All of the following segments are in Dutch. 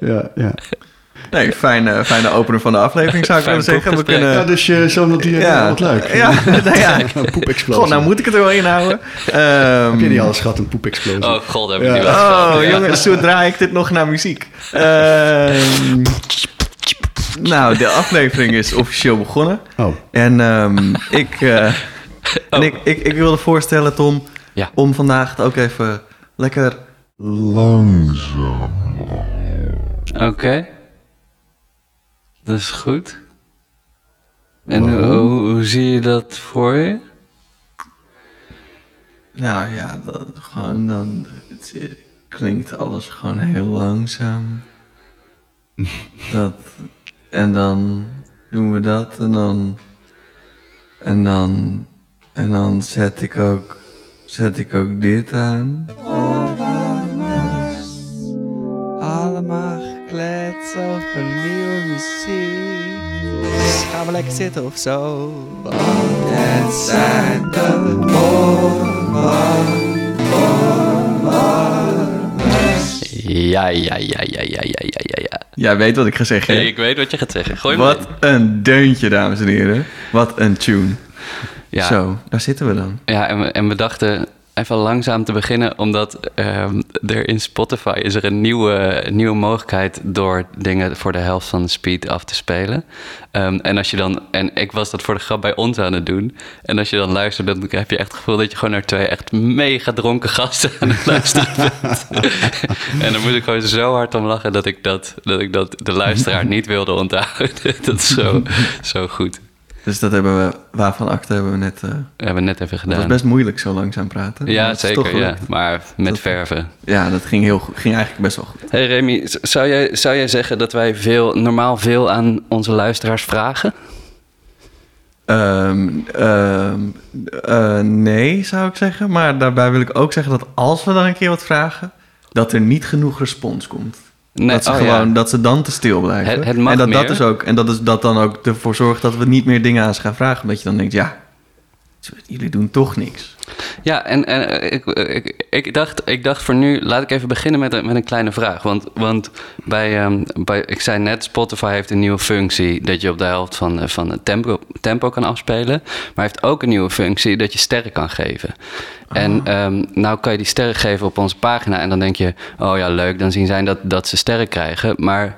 Ja, ja. Nee, fijne, fijne opener van de aflevering zou ik willen zeggen. We kunnen... ja, dus je zo noteren, Ja. ja. wat leuk. Ja, nou ja. Een poepexplosie. God, nou moet ik het er wel inhouden. Ehm, Heb je die al eens gehad, een poepexplosie? Oh god, heb ik Ja. die wel eens gehad. Oh, Ja. jongens, zo draai ik dit nog naar muziek. Ehm, nou, de aflevering is officieel begonnen. Oh, En ehm, ik, eh, en ik, ik, ik wilde voorstellen, Tom, Ja. om vandaag het ook even lekker... Oké. Dat is goed. En hoe, hoe, hoe zie je dat voor je? Nou ja, dat, gewoon dan het, klinkt alles gewoon heel langzaam. Dat, en dan doen we dat en dan... En dan... En dan zet ik ook... Zet ik ook dit aan. Allemaal gekletst over nieuwe muziek. Dus gaan we lekker zitten of zo. Want het zijn de Ja, ja, ja, ja, ja, ja, ja, ja, ja. Jij weet wat ik ga zeggen. hè? Ik weet wat je gaat zeggen. Gooi me Wat een deuntje, dames en heren. Wat een tune. Ja. Zo, daar zitten we dan. Ja, en we, en we dachten even langzaam te beginnen, omdat ehm, er in Spotify is er een nieuwe, nieuwe mogelijkheid door dingen voor de helft van de speed af te spelen. Ehm, en als je dan, en ik was dat voor de grap bij ons aan het doen. En als je dan luistert, dan heb je echt het gevoel dat je gewoon naar twee echt mega dronken gasten aan het luisteren bent. en dan moet ik gewoon zo hard om lachen dat ik dat, dat, ik dat de luisteraar niet wilde onthouden. dat is zo, zo goed. Dus dat hebben we, waarvan acte hebben we net... eh hebben we net even gedaan. was best moeilijk zo langzaam praten. Ja, het zeker. Ja. Maar met Dat- verven. Ja, dat ging, heel, ging eigenlijk best wel goed. Hey Remy, zou jij, zou jij zeggen dat wij veel, normaal veel aan onze luisteraars vragen? Ehm, ehm, eh, nee, zou ik zeggen. Maar daarbij wil ik ook zeggen dat als we dan een keer wat vragen... dat er niet genoeg respons komt. Nee, dat, ze oh gewoon, ja. dat ze dan te stil blijven. Het- het mag en dat, dat is ook En dat, is, dat dan ook ervoor zorgt dat we niet meer dingen aan ze gaan vragen. Omdat je dan denkt, ja, jullie doen toch niks. Ja, en, en eh, ik, ik, ik, dacht, ik dacht voor nu, laat ik even beginnen met een, met een kleine vraag. Want, want bij, ehm, bij, ik zei net, Spotify heeft een nieuwe functie dat je op de helft van, eh, van het tempo, tempo kan afspelen. Maar heeft ook een nieuwe functie dat je sterren kan geven. En ehm, nou kan je die sterren geven op onze pagina en dan denk je, oh ja, leuk, dan zien zij dat, dat ze sterren krijgen. Maar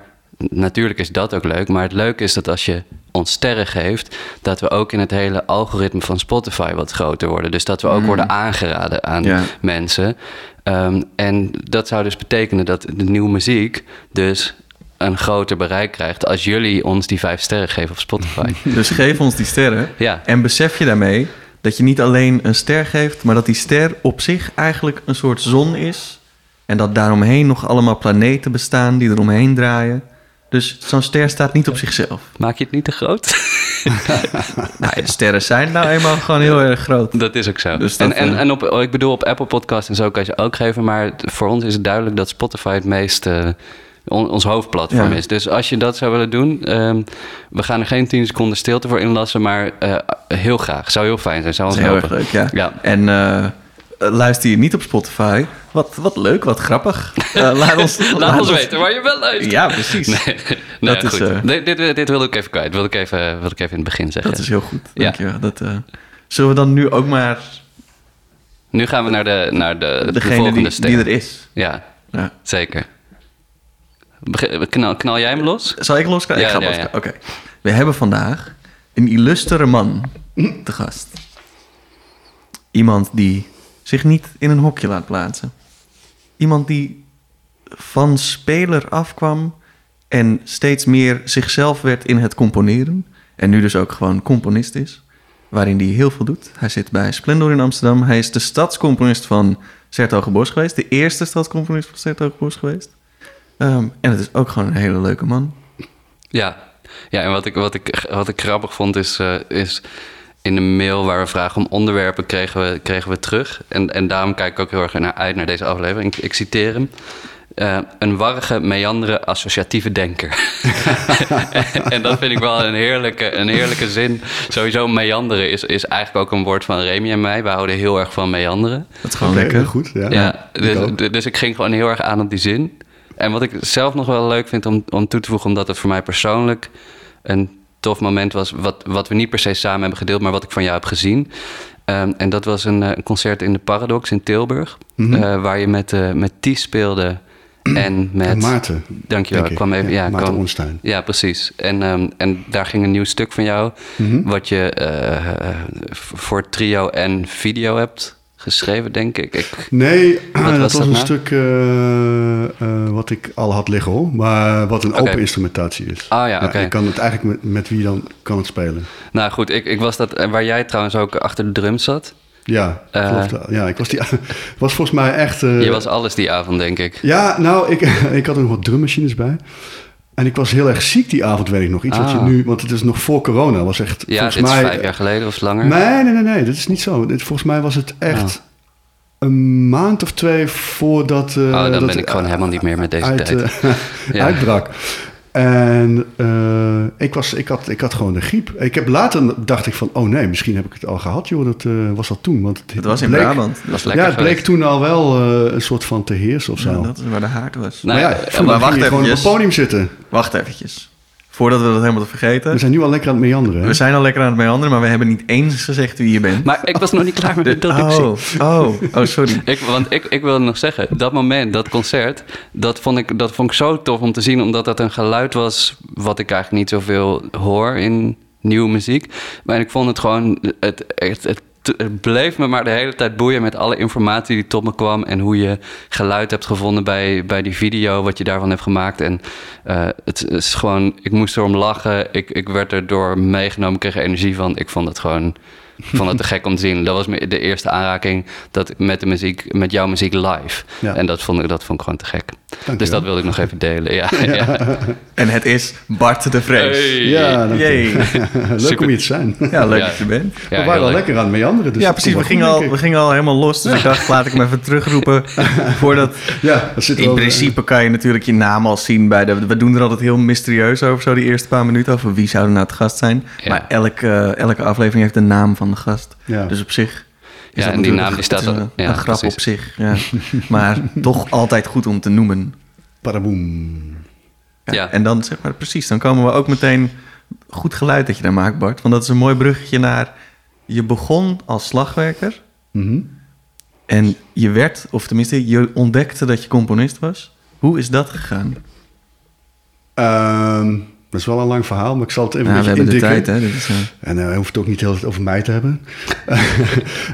natuurlijk is dat ook leuk. Maar het leuke is dat als je ons sterren geeft, dat we ook in het hele algoritme van Spotify wat groter worden. Dus dat we ook worden aangeraden aan Ja. mensen. Ehm, en dat zou dus betekenen dat de nieuwe muziek dus een groter bereik krijgt als jullie ons die vijf sterren geven op Spotify. Dus geef ons die sterren. Ja. En besef je daarmee dat je niet alleen een ster geeft, maar dat die ster op zich eigenlijk een soort zon is. En dat daaromheen nog allemaal planeten bestaan die eromheen draaien. Dus zo'n ster staat niet op zichzelf. Maak je het niet te groot? Nou, sterren zijn nou eenmaal gewoon heel erg groot. Dat is ook zo. Dus en en, eh, en op, ik bedoel, op Apple Podcast en zo kan je ook geven. Maar voor ons is het duidelijk dat Spotify het meest eh, on- ons hoofdplatform Ja. is. Dus als je dat zou willen doen, ehm, we gaan er geen 10 seconden stilte voor inlassen. Maar eh, heel graag. Zou heel fijn zijn. Zou ons heel erg leuk, ja. Ja. En luister je niet op Spotify? Wat, wat leuk, wat grappig. Eh, laat ons, Laat ons weten waar je wel luistert. Ja, precies. Nee, Dat is, goed. eh, dit, dit, dit wilde ik even kwijt. Wilde ik even, wilde ik even in het begin zeggen. Dat is heel goed. Ja. Dankjewel. Dat, eh, zullen we dan nu ook maar Nu gaan we naar de, naar de, de degene volgende die, die er is? Ja, Ja. zeker. Knal, knal jij hem los? Zal ik los? Ja, ik ga los. Oké. We hebben vandaag een illustere man te gast. Iemand die zich niet in een hokje laat plaatsen. Iemand die van speler afkwam en steeds meer zichzelf werd in het componeren. En nu dus ook gewoon componist is. Waarin hij heel veel doet. Hij zit bij Splendor in Amsterdam. Hij is de stadscomponist van Sertogenbos geweest. De eerste stadscomponist van Sertogenbos geweest. Ehm, en het is ook gewoon een hele leuke man. Ja, ja en wat ik, wat ik, wat ik grappig vond is, eh, is... In de mail waar we vragen om onderwerpen kregen we, kregen we terug. En, en daarom kijk ik ook heel erg naar uit naar deze aflevering. Ik, ik citeer hem. Eh, een warrige, meandere, associatieve denker. en dat vind ik wel een heerlijke, een heerlijke zin. Sowieso meanderen is, is eigenlijk ook een woord van Remy en mij. Wij houden heel erg van meanderen. Dat is gewoon lekker. heel goed. Ja, dus, ook. dus ik ging gewoon heel erg aan op die zin. en wat ik zelf nog wel leuk vind om, om toe te voegen, omdat het voor mij persoonlijk een tof moment was, wat, wat we niet per se samen hebben gedeeld, maar wat ik van jou heb gezien. Ehm, en dat was een, eh, een concert in de Paradox in Tilburg, Mhm. eh, waar je met, eh met Ties speelde en met... En Maarten. Dankjewel, ik kwam even... Ja, Maarten kwam- Onstein. ja, precies. En, ehm, en daar ging een nieuw stuk van jou, Mhm. wat je voor trio en video hebt geschreven, denk ik. ik Nee, Wat dat was was dat een nou? stuk eh, eh, wat ik al had liggen hoor. Maar wat een open instrumentatie is. Ah ja, oké. Kan het eigenlijk met, met wie dan kan het spelen. Nou goed, ik, ik was dat, eh, waar jij trouwens ook achter de drums zat. Ja, klopt. ja ik was, die, was volgens mij echt... Je was alles die avond, denk ik. Ja, nou, ik, ik had er nog wat drummachines bij. En ik was heel erg ziek die avond, weet ik nog. Iets wat je Ah. nu... Want het is nog voor corona. was echt Ja, volgens dit is mij... vijf jaar geleden of langer. Nee, nee, nee, nee. Dat is niet zo. Volgens mij was het echt een maand of twee voordat... eh, oh, dan dat ben het ik gewoon helemaal niet meer met deze uit, tijd. eh, Ja. uitbrak. En eh, ik, was, ik, had, ik had gewoon de griep. Ik heb later dacht ik van, oh nee, misschien heb ik het al gehad, joh. Dat eh, was dat toen. Want het, Het was in bleek- Brabant. Dat was lekker Ja, het bleek geweest. toen al wel eh, een soort van te heersen of zo. Ja, dat is waar de haard was. Nou, maar ja, eh, vroeger maar wacht je gewoon op eventjes. het podium zitten. Wacht eventjes. Voordat we dat helemaal te vergeten. We zijn nu al lekker aan het meanderen. hè? We zijn al lekker aan het meanderen, maar we hebben niet eens gezegd wie je bent. Maar ik was nog niet klaar met de introductie. Oh, oh, oh, sorry. Ik, want ik, ik wilde nog zeggen, dat moment, dat concert, dat vond, ik, dat vond ik zo tof om te zien, omdat dat een geluid was wat ik eigenlijk niet zoveel hoor in nieuwe muziek. Maar ik vond het gewoon, het, het, het, het bleef me maar de hele tijd boeien met alle informatie die tot me kwam en hoe je geluid hebt gevonden bij, bij die video, wat je daarvan hebt gemaakt. En eh, het is gewoon, ik moest erom lachen, ik, ik werd erdoor meegenomen, kreeg er energie van. Ik vond het gewoon ik vond het te gek om te zien. Dat was de eerste aanraking dat met, de muziek, met jouw muziek live. Ja. En dat vond, ik, dat vond ik gewoon te gek. Dus dat wilde ik nog even delen. Ja, ja. En het is Bart de Vrees. Hey. Ja, dank je. Yay. leuk Super. om hier te zijn. Ja, leuk Ja. dat je bent. Ja, we waren al leuk. lekker aan het meanderen. Dus ja, precies. We gingen, goed, al, we gingen al helemaal los. Dus ik dacht, laat ik hem even terugroepen. Voordat, Ja, dat zit er in wel- principe kan je natuurlijk je naam al zien bij de... We doen er altijd heel mysterieus over, zo die eerste paar minuten. Over wie zou er nou te gast zijn. Ja. Maar elke, elke aflevering heeft de naam van de gast. Ja. Dus op zich... Ja, dat en die naam die staat het is al- een, ja, een grap precies. op zich. Ja. maar toch altijd goed om te noemen. Paraboom. Ja, Ja. En dan zeg maar precies, dan komen we ook meteen goed geluid dat je daar maakt, Bart. Want dat is een mooi bruggetje naar. Je begon als slagwerker Mhm. en je werd, of tenminste, je ontdekte dat je componist was. Hoe is dat gegaan? Ehm, dat is wel een lang verhaal, maar ik zal het even een we beetje hebben de indikken. tijd, hè? Dit is, eh, En eh, hij hoeft het ook niet heel veel over mij te hebben.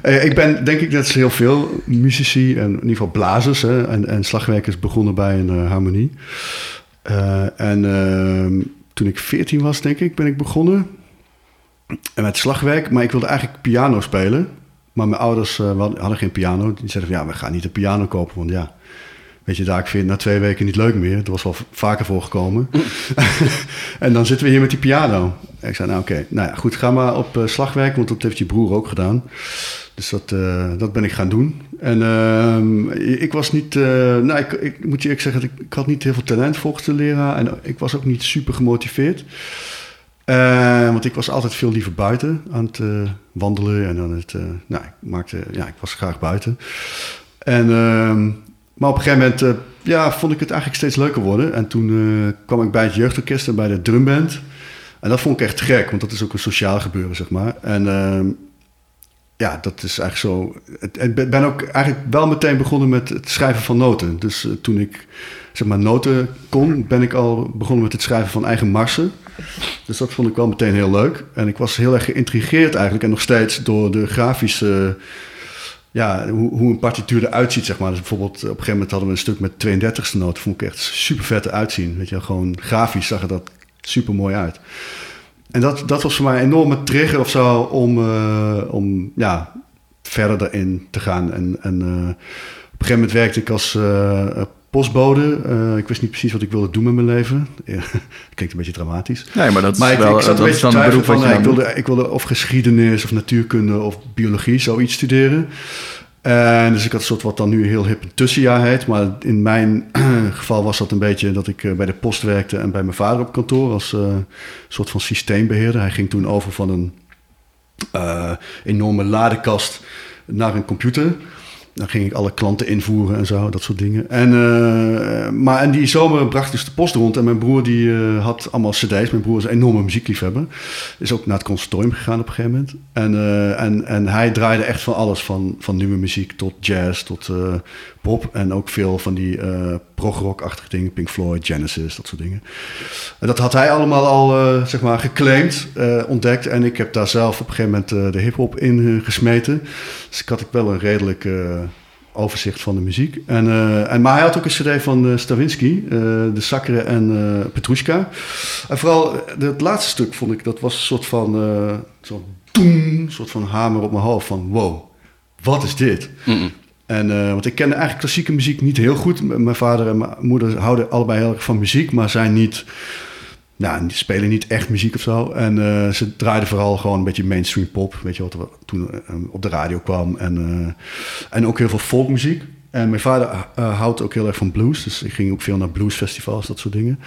Eh, ik ben denk ik net als heel veel muzici en in ieder geval blazers hè, en, en slagwerkers begonnen bij een harmonie. En ehm, toen ik 14 was, denk ik, ben ik begonnen en met slagwerk. Maar ik wilde eigenlijk piano spelen. Maar mijn ouders hadden hadden geen piano. Die zeiden van ja, we gaan niet een piano kopen. Want ja, weet je, daar ik vind na twee weken niet leuk meer. Dat was wel vaker voorgekomen. en dan zitten we hier met die piano. Ik zei, nou oké, nou ja, goed, ga maar op eh, slagwerk, want dat heeft je broer ook gedaan. Dus dat, eh, dat ben ik gaan doen. En ehm, ik was niet, eh, nou ik, moet je eerlijk zeggen, ik, ik had niet heel veel talent volgens de leraar. En ik was ook niet super gemotiveerd. Want ik was altijd veel liever buiten aan het wandelen en aan het, nou, ik maakte, ja, ik was graag buiten. En, ehm, maar op een gegeven moment, eh, ja, vond ik het eigenlijk steeds leuker worden. En toen eh, kwam ik bij het jeugdorkest en bij de drumband. En dat vond ik echt gek, want dat is ook een sociaal gebeuren, zeg maar. En ehm, ja, dat is eigenlijk zo. Ik ben- ben ook eigenlijk wel meteen begonnen met het schrijven van noten. Dus eh, toen ik zeg maar noten kon, ben ik al begonnen met het schrijven van eigen marsen. Dus dat vond ik wel meteen heel leuk. En ik was heel erg geïntrigeerd eigenlijk en nog steeds door de grafische. Ja, hoe, hoe een partituur eruit ziet, zeg maar. Dus bijvoorbeeld, op een gegeven moment hadden we een stuk met 32e noten. Vond ik echt super vet eruit zien. Weet je, gewoon grafisch zag er dat super mooi uit. En dat, dat was voor mij een enorme trigger of zo om, eh, om ja, verder erin te gaan. En, eh, op een gegeven moment werkte ik als eh, postbode. Eh, ik wist niet precies wat ik wilde doen met mijn leven. Klinkt een beetje dramatisch. Nee, maar dat is Maar ik, wel ik zat een is beetje te beroep van, ik, wilde, ik wilde of geschiedenis of natuurkunde of biologie, zoiets studeren. En dus ik had een soort wat dan nu heel hip een tussenjaar heet. Maar in mijn geval was dat een beetje dat ik eh, bij de post werkte en bij mijn vader op kantoor als eh, soort van systeembeheerder. Hij ging toen over van een enorme ladekast naar een computer. Dan ging ik alle klanten invoeren en zo, dat soort dingen. En, eh, maar en die zomer bracht ik dus de post rond. En mijn broer die eh, had allemaal cd's. Mijn broer is een enorme muziekliefhebber. Is ook naar het conservatorium gegaan op een gegeven moment. En, eh, en, en hij draaide echt van alles. Van, van nieuwe muziek tot jazz, tot pop. En ook veel van die prog-rock-achtige dingen. Pink Floyd, Genesis, dat soort dingen. En dat had hij allemaal al, zeg maar, geclaimd, ontdekt. En ik heb daar zelf op een gegeven moment de hip-hop in gesmeten. Dus ik had ook wel een redelijk overzicht van de muziek. En, eh, en, maar hij had ook een cd van eh, Stravinsky, eh, De Sakkeren en Petrushka. En vooral het laatste stuk vond ik, dat was een soort van, zo'n toem, soort van hamer op mijn hoofd. Van wow, wat is dit? En, want ik kende eigenlijk klassieke muziek niet heel goed. M- Mijn vader en mijn moeder houden allebei heel erg van muziek, maar zijn niet, nou, die spelen niet echt muziek of zo. En eh, ze draaiden vooral gewoon een beetje mainstream pop, weet je wat toen eh, op de radio kwam. En, eh, en ook heel veel folkmuziek. En mijn vader houdt ook heel erg van blues, dus ik ging ook veel naar bluesfestivals, dat soort dingen.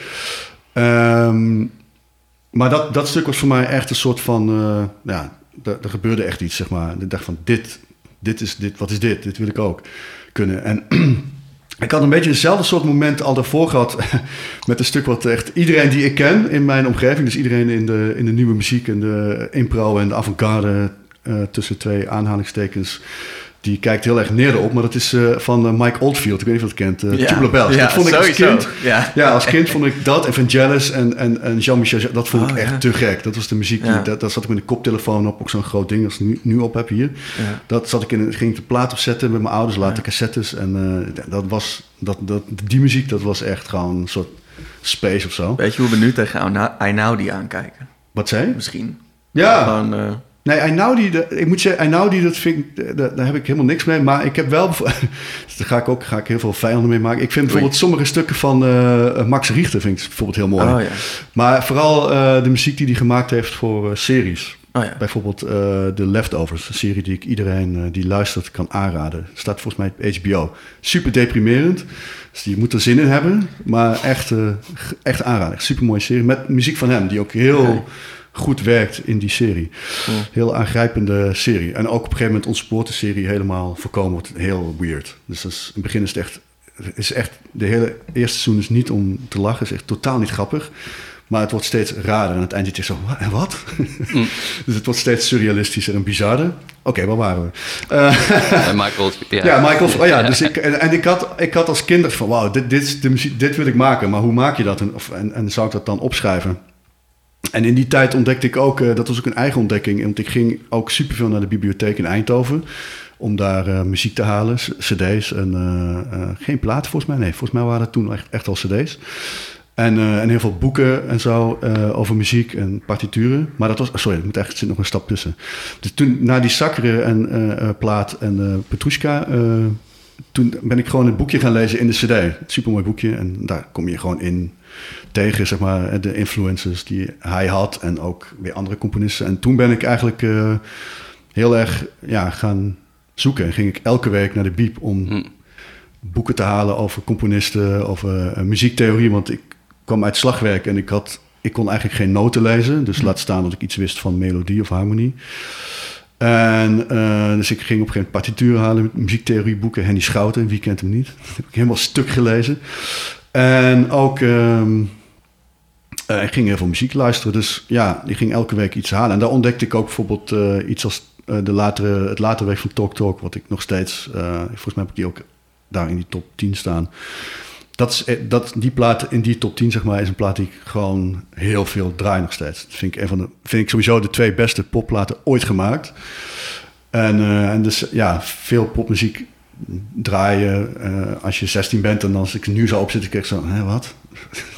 Ehm, maar dat, dat stuk was voor mij echt een soort van, ja, er gebeurde echt iets, zeg maar. Ik dacht van, dit, dit is dit, wat is dit? Dit wil ik ook kunnen. En ik had een beetje hetzelfde soort moment al daarvoor gehad met een stuk wat echt iedereen die ik ken in mijn omgeving, dus iedereen in de, in de nieuwe muziek en de impro en de avant-garde eh, tussen twee aanhalingstekens, die kijkt heel erg neer op. Maar dat is eh, van eh, Mike Oldfield, ik weet niet of je dat kent, uh, Tubular Bells. dat vond ik als sowieso. kind Ja. ja, als kind vond ik dat, Evangelis en, en, en Jean-Michel, dat vond ik Oh, echt ja. te gek. Dat was de muziek, die, Ja. dat, zat ik met een koptelefoon op, ook zo'n groot ding als ik nu, nu op heb hier. Ja. Dat zat ik in, ging ik de plaat opzetten met mijn ouders, later cassettes. En dat was, dat, dat, die muziek, dat was echt gewoon een soort space of zo. Weet je hoe we nu tegen Einaudi aankijken? Wat zei? Misschien. Ja, Gewoon, nee, Einaudi, de- ik moet zeggen, Einaudi, dat vind ik, daar, daar heb ik helemaal niks mee. Maar ik heb wel, daar ga ik ook ga ik heel veel vijanden mee maken. Ik vind bijvoorbeeld sommige stukken van eh, Max Richter vind ik bijvoorbeeld heel mooi. oh ja. Maar vooral eh, de muziek die hij gemaakt heeft voor eh, series. Oh ja. Bijvoorbeeld eh The Leftovers, een serie die ik iedereen die luistert kan aanraden. Staat volgens mij op HBO. Super deprimerend. Dus je moet er zin in hebben. Maar echt, echt aanraden. Super mooie serie. Met muziek van hem, die ook heel. Goed werkt in die serie. Cool. Heel aangrijpende serie. En ook op een gegeven moment ontspoort de serie helemaal voorkomen. Wordt heel weird. Dus dat is, in het begin is het echt... Is echt de hele eerste seizoen is niet om te lachen. is echt totaal niet grappig. Maar het wordt steeds raarder. En aan het eind zit je zo, "Wa- en wat? dus het wordt steeds surrealistischer en bizarder. Oké, waar waren we? Eh, Michael, ja. ja, Michael. Oh ja, dus ik, en, en ik, had, ik had als kind van, wauw, dit, dit, is de muziek, dit wil ik maken. Maar hoe maak je dat? En, of, en, en zou ik dat dan opschrijven? En in die tijd ontdekte ik ook, eh, dat was ook een eigen ontdekking. Want ik ging ook superveel naar de bibliotheek in Eindhoven. Om daar eh, muziek te halen, cd's. En eh, geen platen volgens mij, nee. Volgens mij waren het toen echt, echt al cd's. En, en heel veel boeken en zo over muziek en partituren. Maar dat was, sorry, er moet echt, zit nog een stap tussen. Dus toen, na die Sakkeren en plaat en Petrushka... toen ben ik gewoon een boekje gaan lezen in de cd. Supermooi boekje. En daar kom je gewoon in tegen, zeg maar, de influences die hij had. En ook weer andere componisten. En toen ben ik eigenlijk eh, heel erg ja, gaan zoeken. En ging ik elke week naar de Biep om Hm. boeken te halen over componisten, over eh, muziektheorie. Want ik kwam uit slagwerk en ik, had, ik kon eigenlijk geen noten lezen. Dus laat staan dat ik iets wist van melodie of harmonie. En eh, dus ik ging op een gegeven moment partituren halen, muziektheorieboeken. Henny Schouten, wie kent hem niet? Dat heb ik helemaal stuk gelezen. En ook, eh, ik ging veel muziek luisteren. Dus ja, die ging elke week iets halen. En daar ontdekte ik ook bijvoorbeeld eh, iets als de latere, het latere werk van Talk Talk. Wat ik nog steeds, volgens mij heb ik die ook daar in die top 10 staan. Dat is, eh, dat, die plaat in die top 10, zeg maar, is een plaat die ik gewoon heel veel draai nog steeds. Dat vind ik, een van de, vind ik sowieso de twee beste popplaten ooit gemaakt. En, eh, en dus ja, veel popmuziek draaien eh, als je 16 bent. En als ik nu zou opzitten, kijk ik zo, hè, wat?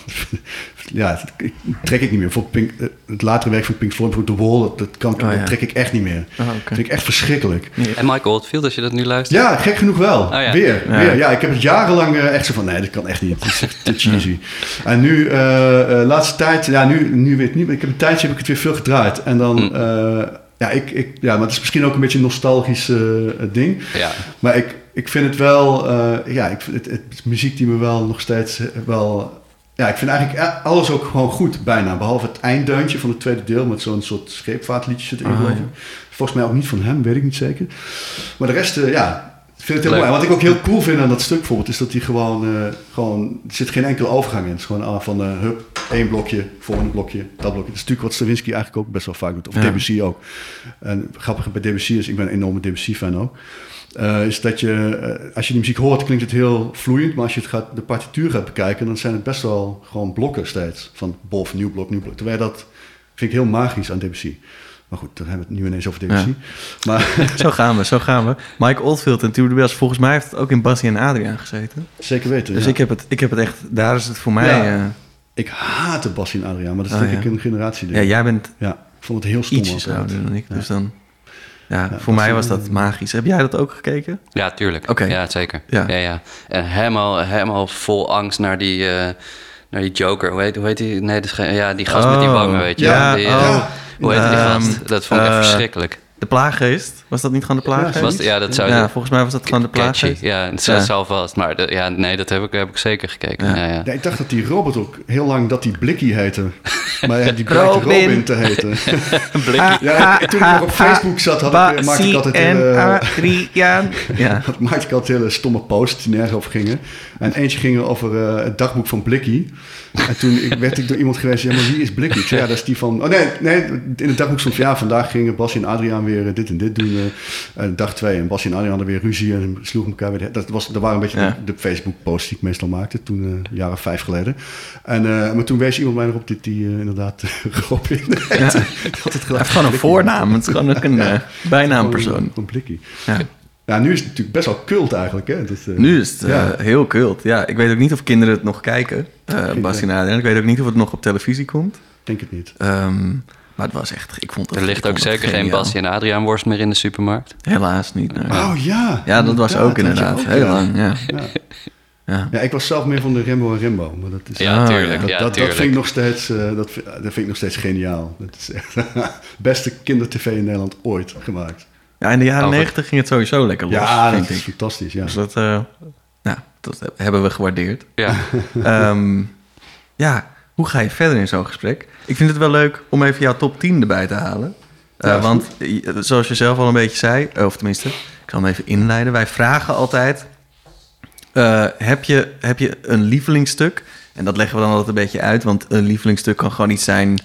ja, dat ik- trek ik niet meer. Voor Pink, eh, het latere werk van Pink Floyd, voor The Wall, dat, dat, kan, ik- Oh, ja. dat trek ik echt niet meer. Oh, Dat vind ik echt verschrikkelijk. En Michael Oldfield, als je dat nu luistert. Ja, gek genoeg wel. Oh, ja. Weer, Ja. weer. Ja, ik heb het jarenlang eh, echt zo van, nee, dat kan echt niet. Het is echt te cheesy. En nu, eh eh, laatste tijd, ja, nu, nu weer niet. maar Ik heb een tijdje heb ik het weer veel gedraaid. En dan, Mm. eh, ja, ik, ik, ja, maar het is misschien ook een beetje een nostalgisch eh, ding. Ja. Maar ik, ik vind het wel, eh, ja, ik het, het is muziek die me wel nog steeds wel... Ja, ik vind eigenlijk a- alles ook gewoon goed, bijna. Behalve het einddeuntje van het tweede deel met zo'n soort scheepvaartliedje zit erin. Geloof ja. ik. Volgens mij ook niet van hem, weet ik niet zeker. Maar de rest, eh, ja, vind het heel Leuk. mooi. Wat ik ook heel cool vind aan dat stuk bijvoorbeeld, is dat die gewoon, eh, gewoon, er zit geen enkele overgang in. Het is gewoon ah, van, eh hup, één blokje, volgende blokje, dat blokje. Dat is natuurlijk wat Stravinsky eigenlijk ook best wel vaak doet. Of Ja. Debussy ook. En grappig bij Debussy is, ik ben een enorme Debussy-fan ook, eh, is dat je, eh, als je die muziek hoort, klinkt het heel vloeiend. Maar als je het gaat, de partituur gaat bekijken, dan zijn het best wel gewoon blokken steeds. Van boven, nieuw blok, nieuw blok. Terwijl dat vind ik heel magisch aan Debussy. Maar goed, dan hebben we het nu ineens over Debussy. Maar Zo gaan we, zo gaan we. Mike Oldfield en Tuur de Bells, volgens mij heeft het ook in Bassie en Adriaan gezeten. zeker weten. Dus ja. ik, heb het, ik heb het echt, daar is het voor mij... Ja. eh, Ik haat de Bassie en Adriaan, maar dat is Oh, denk ik een generatie ja, jij bent Ja, ik vond het heel stom. ietsjes ouder dan ik, dus dan... Ja, Ja, voor mij was dat magisch. Heb jij dat ook gekeken? Ja, tuurlijk. Oké. Ja, zeker. Ja. Ja. Ja, En helemaal, helemaal vol angst naar die, eh, naar die Joker. Hoe heet, hoe heet die? Nee, dat is geen- ja, die gast met die Oh. wangen, weet je. Ja, die, oh. eh, Hoe heet die gast? Dat vond ik echt eh, verschrikkelijk. De plaaggeest? Was dat niet gewoon de plaaggeest? Was, ja, dat zou ja, volgens mij was dat gewoon de plaaggeest. Ja, het Ja. zal vast. Maar de- ja, nee, dat heb ik, heb ik zeker gekeken. Ja. Ja. Ja, Ja, ik dacht dat die robot ook heel lang dat die Blikkie heette. Maar ja, die blijkt Robin. Robin. te heten. Blikkie. Ja, toen ik nog op Facebook zat, had ik, maakte ik altijd hele. Ja. maakte ik altijd hele stomme posts die nergens over gingen. En eentje ging er over eh, het dagboek van Blikkie. En toen ik, werd ik door iemand geweest, ja, maar wie is Blikkie? Ik zei, ja, dat is die van... Oh nee, nee, in het dagboek stond van, ja, vandaag gingen Basje en Adriaan weer eh, dit en dit doen. en dag twee. En Basje en Adriaan hadden weer ruzie en sloegen elkaar weer... Dat, was, dat waren een beetje Ja. de, de Facebook-posts die ik meestal maakte, toen, eh jaren vijf geleden. En, eh, maar toen wees iemand mij erop dat die eh, inderdaad. Ja. Het gedaan. heeft gewoon een voornaam. Het is gewoon ook een eh, bijnaampersoon. Een blikkie. Ja. Ja, nu is het natuurlijk best wel cult eigenlijk. Hè? Dat, Nu is het Ja. heel cult. Ja, ik weet ook niet of kinderen het nog kijken. Geen Bassie en. Ik weet ook niet of het nog op televisie komt. denk het niet. Ehm, maar het was echt... Ik vond het, Er ligt ook zeker geen. Bassie en Adriaan worst meer in de supermarkt. Helaas niet. nee. Oh ja. Ja, dat was ook inderdaad. ook, Heel ja. lang, ja. Ja. Ja. Ja, ik was zelf meer van de Rembo en Rembo. Maar dat, is, Ja, Ah, tuurlijk. dat, Ja, dat, dat tuurlijk. vind ik nog steeds, eh, dat, vind- dat vind ik nog steeds geniaal. Dat is echt beste kindertv in Nederland ooit gemaakt. Ja, in de jaren negentig ging het sowieso lekker los, ja, vind dat is ik. fantastisch. Ja. Dus dat, eh, nou, dat hebben we gewaardeerd. Ja. Ehm, ja, hoe ga je verder in zo'n gesprek? Ik vind het wel leuk om even jouw top 10 erbij te halen. Eh, Ja, want zoals je zelf al een beetje zei, eh, of tenminste, ik zal hem even inleiden. Wij vragen altijd, eh, heb, je, heb je een lievelingsstuk? En dat leggen we dan altijd een beetje uit, want een lievelingsstuk kan gewoon iets zijn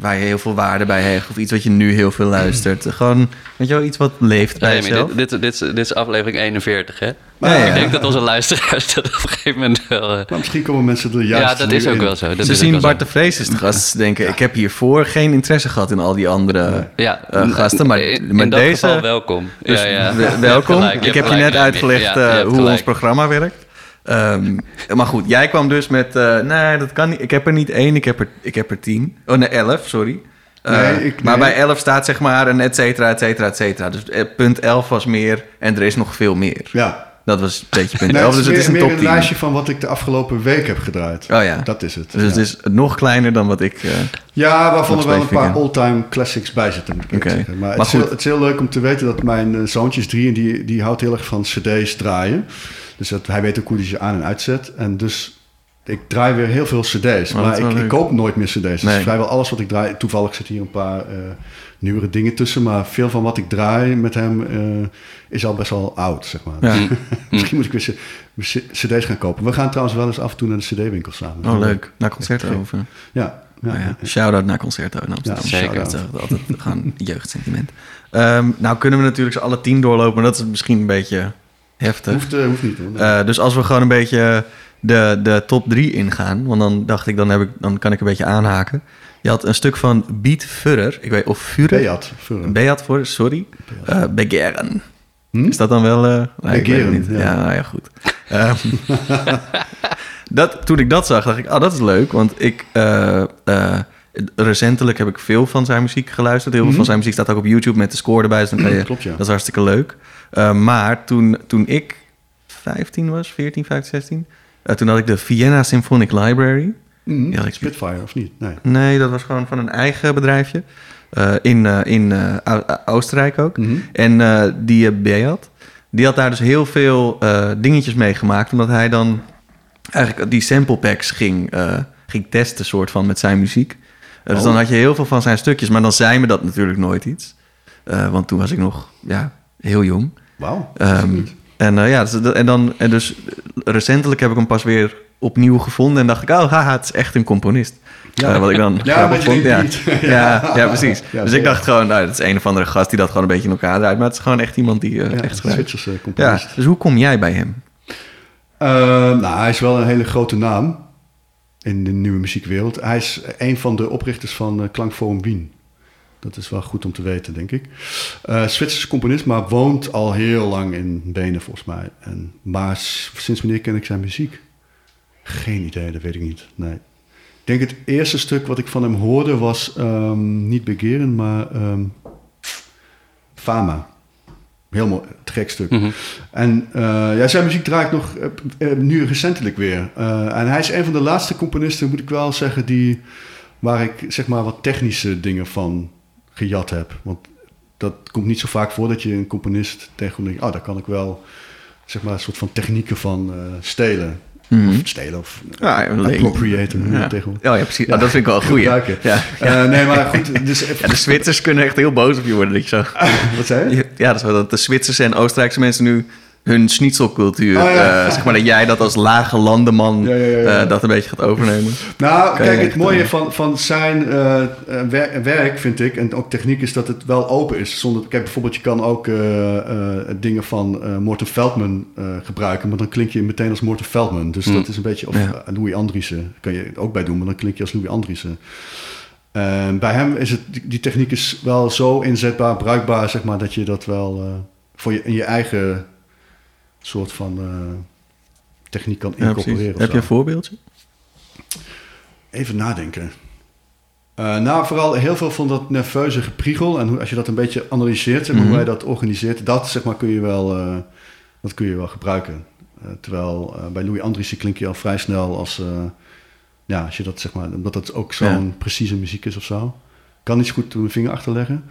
waar je heel veel waarde bij hecht. Of iets wat je nu heel veel luistert. Gewoon, weet je wel, iets wat leeft bij Nee, maar jezelf. dit, dit, dit, is- dit is aflevering 41, hè? Ja, ja. Ik denk dat onze luisteraars dat op een gegeven moment wel... eh, Maar misschien komen mensen er juist ja, dat is ook in. wel zo. Dat Ze is ook zien wel zo. Bart de Vrees is de gast. Ze denken, ik heb hiervoor geen interesse gehad in al die andere ja, eh, gasten. Maar, in, maar in dat deze... geval welkom. Dus ja, ja. we- Je hebt welkom. gelijk, je ik heb je net uitgelegd ja, je eh, hoe gelijk. ons programma werkt. Ehm, maar goed, jij kwam dus met... eh, nee, dat kan niet. Ik heb er niet één, ik heb er, ik heb er tien. Oh, nee, elf, sorry. Eh, Nee, ik- maar nee. bij elf staat zeg maar een et cetera, et cetera, et cetera. Dus eh, punt elf was meer en er is nog veel meer. Ja. Dat was een beetje punt Nee, elf, het dus is het is meer, een meer top een 10. lijstje van wat ik de afgelopen week heb gedraaid. Oh ja. Dat is het. Dus het is nog kleiner dan wat ik... Ja, waarvan er wel een paar all-time classics bij zitten, moet ik zeggen. Maar, Maar het, is heel, goed. het is heel leuk om te weten dat mijn zoontje is drie en die, die houdt heel erg van cd's draaien. Dus dat, hij weet ook hoe hij ze aan- en uitzet. En dus ik draai weer heel veel cd's. Maar ik, ik koop nooit meer cd's. Dus Nee. vrijwel alles wat ik draai... Toevallig zit hier een paar eh, nieuwere dingen tussen. Maar veel van wat ik draai met hem eh, is al best wel oud, zeg maar. ja. Misschien moet ik weer cd's gaan kopen. We gaan trouwens wel eens af en toe naar de cd-winkel samen. Oh, leuk. Naar Concerto over. Ja. ja, Nou ja, ja. shout-out naar Concerto in Amsterdam. Ja, zeker. Dat is altijd gewoon jeugdsentiment. Ehm, nou kunnen we natuurlijk ze alle tien doorlopen, maar dat is misschien een beetje heftig. Hoeft, eh, hoeft niet hoor. Nee. Eh, dus als we gewoon een beetje de, de top drie ingaan, want dan dacht ik, dan, heb ik, dan kan ik een beetje aanhaken. Je had een stuk van Beat Furrer, ik weet of Furrer. Beat. Furren. Beat voor, sorry. Eh Begehren. Hm? Is dat dan wel... Begehren, niet. ja. Ja, nou ja, goed. Ehm, dat, toen ik dat zag, dacht ik, oh, dat is leuk. Want ik... recentelijk heb ik veel van zijn muziek geluisterd. Heel veel van zijn muziek staat ook op YouTube met de score erbij. Dus dan kan je, Klopt, ja. Dat is hartstikke leuk. Eh, maar toen, toen ik 15 was, 14, 15, 16... eh, toen had ik de Vienna Symphonic Library. Ja, ik- Spitfire, of niet? Nee. Nee, dat was gewoon van een eigen bedrijfje. eh, in eh, in Oostenrijk ook. Mhm. En die Beat, die had daar dus heel veel dingetjes mee gemaakt. Omdat hij dan eigenlijk die sample packs ging, ging testen, soort van, met zijn muziek. Dus Oh. dan had je heel veel van zijn stukjes. Maar dan zei me dat natuurlijk nooit iets. Want toen was ik nog ja, heel jong. Wauw. Ehm, Niet. En, eh, ja, dus, en, dan, en dus recentelijk heb ik hem pas weer opnieuw gevonden en dacht ik, oh haha, het is echt een componist. Ja. Eh, wat ik dan Ja, grappig vond. Ja. Ja, ja, precies. Ja, dus ik dacht gewoon, nou, dat is een of andere gast die dat gewoon een beetje in elkaar draait. Maar het is gewoon echt iemand die Ja, echt een schrijft. Ja, componist. dus hoe kom jij bij hem? Eh, nou, hij is wel een hele grote naam in de nieuwe muziekwereld. Hij is een van de oprichters van Klankforum Wien. Dat is wel goed om te weten, denk ik. Eh Zwitserse componist, maar woont al heel lang in Benen, volgens mij. En, maar sinds wanneer ken ik zijn muziek? Geen idee, dat weet ik niet. Nee. Ik denk het eerste stuk wat ik van hem hoorde was ehm, niet Begeren, maar ehm, Fama. Heel mooi, te gek stuk. Mhm. En eh, ja, zijn muziek draait nog eh, nu recentelijk weer. En hij is een van de laatste componisten, moet ik wel zeggen, die, waar ik zeg maar wat technische dingen van gejat heb. Want dat komt niet zo vaak voor dat je een componist tegenkomt en denkt, oh, daar kan ik wel zeg maar een soort van technieken van eh, stelen. Mhm. Of stelen of Ja, ja, noem je Ja. tegenwoordig. Oh ja, precies. Oh, dat vind ik wel een goeie. Ja. Eh, nee, maar goed, dus Ja, de Zwitsers kunnen echt heel boos op je worden. Dat je zo... wat zei je? Ja, dat is wel dat de Zwitserse en Oostenrijkse mensen nu hun schnitzelcultuur, Oh, ja. eh, zeg maar dat jij dat als lage landenman Ja, ja, ja, ja. eh, dat een beetje gaat overnemen. Nou, Kan kijk, het mooie van, van zijn eh, wer- werk, vind ik, en ook techniek, is dat het wel open is. Zonder, kijk, bijvoorbeeld, je kan ook dingen van Morten Feldman gebruiken, maar dan klink je meteen als Morten Feldman. Dus Hmm. dat is een beetje, of Louis Andriessen kan je ook bij doen, maar dan klink je als Louis Andriessen. En bij hem is het, die, techniek is wel zo inzetbaar, bruikbaar, zeg maar, dat je dat wel voor je, in je eigen soort van eh, techniek kan incorporeren. Heb je een voorbeeldje? Even nadenken. Eh, nou, vooral heel veel van dat nerveuze gepriegel. En hoe, als je dat een beetje analyseert, zeg maar, Mhm. hoe hij dat organiseert, dat zeg maar, kun je wel, eh, dat kun je wel gebruiken. Terwijl bij Louis Andriessen klink je al vrij snel als, ja, als je dat zeg maar, omdat dat ook zo'n precieze muziek is of zo. Kan niet zo goed mijn vinger achterleggen.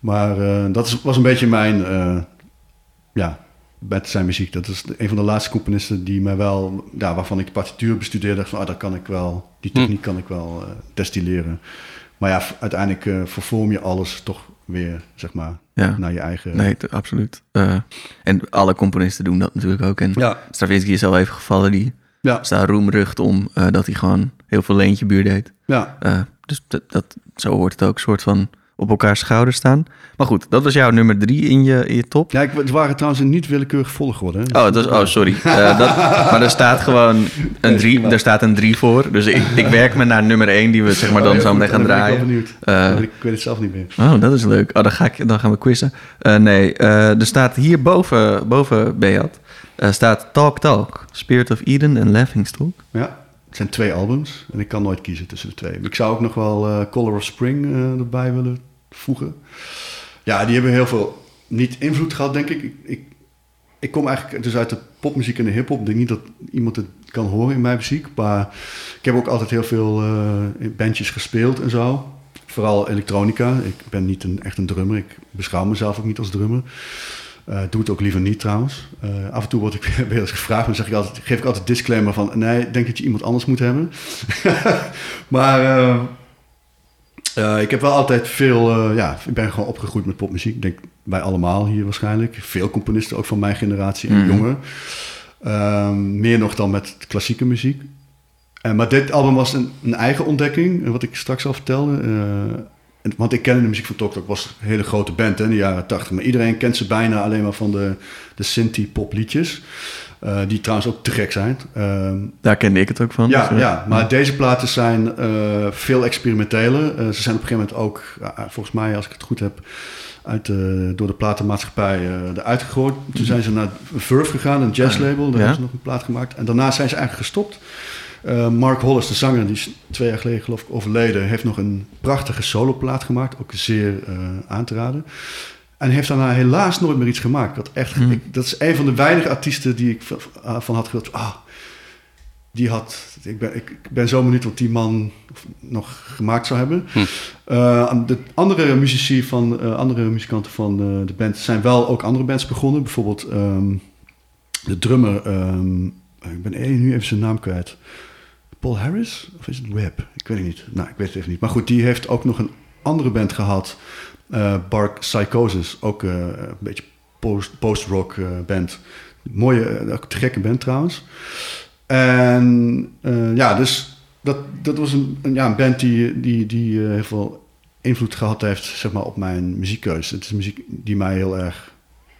Maar dat is, was een beetje mijn, ja, met zijn muziek. Dat is de- een van de laatste componisten die mij wel, ja, waarvan ik partituur bestudeerde. dacht Van, ah, dat kan ik wel, die Hm. techniek kan ik wel eh, destilleren. Maar ja, uiteindelijk eh, vervorm je alles toch weer, zeg maar, Ja. naar je eigen... Nee, absoluut. Eh, en alle componisten doen dat natuurlijk ook. En Ja, Stravinsky is al even gevallen, die ja, staat roemrucht om dat hij gewoon heel veel leentje buur deed. ja. Dus dat, dat, zo hoort het ook, soort van op elkaars schouders staan. Maar goed, dat was jouw nummer drie in je, in je top. Ja, ik, het waren trouwens een niet willekeurig volgorde. hè. Oh, dat is, oh sorry. Eh, dat, maar er staat gewoon een drie, er staat een drie voor. Dus ik, ik werk me naar nummer één, die we zeg maar Oh, dan heel zo meteen gaan dan ben ik wel draaien. benieuwd. Eh, ik, weet het zelf niet meer. Oh, dat is leuk. Oh, dan, ga ik, dan gaan we quizzen. Eh, nee, eh, er staat hier boven, boven Beat, eh, staat Talk Talk, Spirit of Eden en Laughingstock. Ja, het zijn twee albums en ik kan nooit kiezen tussen de twee. Ik zou ook nog wel eh, Color of Spring eh, erbij willen voegen. Ja, die hebben heel veel niet invloed gehad, denk ik. Ik, ik, ik kom eigenlijk dus uit de popmuziek en de hip-hop. Ik denk niet dat iemand het kan horen in mijn muziek. Maar ik heb ook altijd heel veel eh, bandjes gespeeld en zo. Vooral elektronica. Ik ben niet een, echt een drummer. Ik beschouw mezelf ook niet als drummer. Eh, doe het ook liever niet trouwens. Eh, af en toe word ik weer eens gevraagd, dan zeg ik altijd, geef ik altijd disclaimer van nee, denk dat je iemand anders moet hebben. maar eh, ik heb wel altijd veel, ja, ik ben gewoon opgegroeid met popmuziek. Ik denk wij allemaal hier waarschijnlijk. Veel componisten ook van mijn generatie en Mhm. jonger. Ehm, meer nog dan met klassieke muziek. Maar dit album was een, een eigen ontdekking, wat ik straks al vertelde. Want ik kende de muziek van Tok Tok, was een hele grote band hè, in de jaren tachtig. Maar iedereen kent ze bijna alleen maar van de, de Sinti-pop liedjes. eh, die trouwens ook te gek zijn. Ehm, Daar kende ik het ook van. ja, dus, eh, ja, maar deze platen zijn eh, veel experimenteler. Ze zijn op een gegeven moment ook, volgens mij als ik het goed heb, uit de, door de platenmaatschappij eruit gegooid. Toen zijn ze naar Verve gegaan, een jazzlabel. Daar Ja. hebben ze nog een plaat gemaakt. En daarna zijn ze eigenlijk gestopt. Eh, Mark Hollis, de zanger, die is twee jaar geleden geloof ik overleden, heeft nog een prachtige soloplaat gemaakt. Ook zeer eh, aan te raden. En heeft daarna helaas nooit meer iets gemaakt. Had echt, Hmm. ik- dat is een van de weinige artiesten die ik v- van had gedacht. Ah, die had. Ik ben, ik, ben zo benieuwd wat die man nog gemaakt zou hebben. Hm. Eh, de andere muzici van eh, andere muzikanten van eh, de band zijn wel ook andere bands begonnen. Bijvoorbeeld ehm, de drummer. ehm, ik ben eh, nu even zijn naam kwijt. Paul Harris of is het Webb? Ik weet het niet. Nou, ik weet het even niet. Maar goed, die heeft ook nog een andere band gehad. eh Bark Psychosis. Ook eh, een beetje post- post-rock eh, band. Mooie, te gekke band trouwens. En ja, dus dat, dat was een, ja, een band die, die, die heel veel invloed gehad heeft zeg maar, op mijn muziekkeuze. Het is muziek die mij heel erg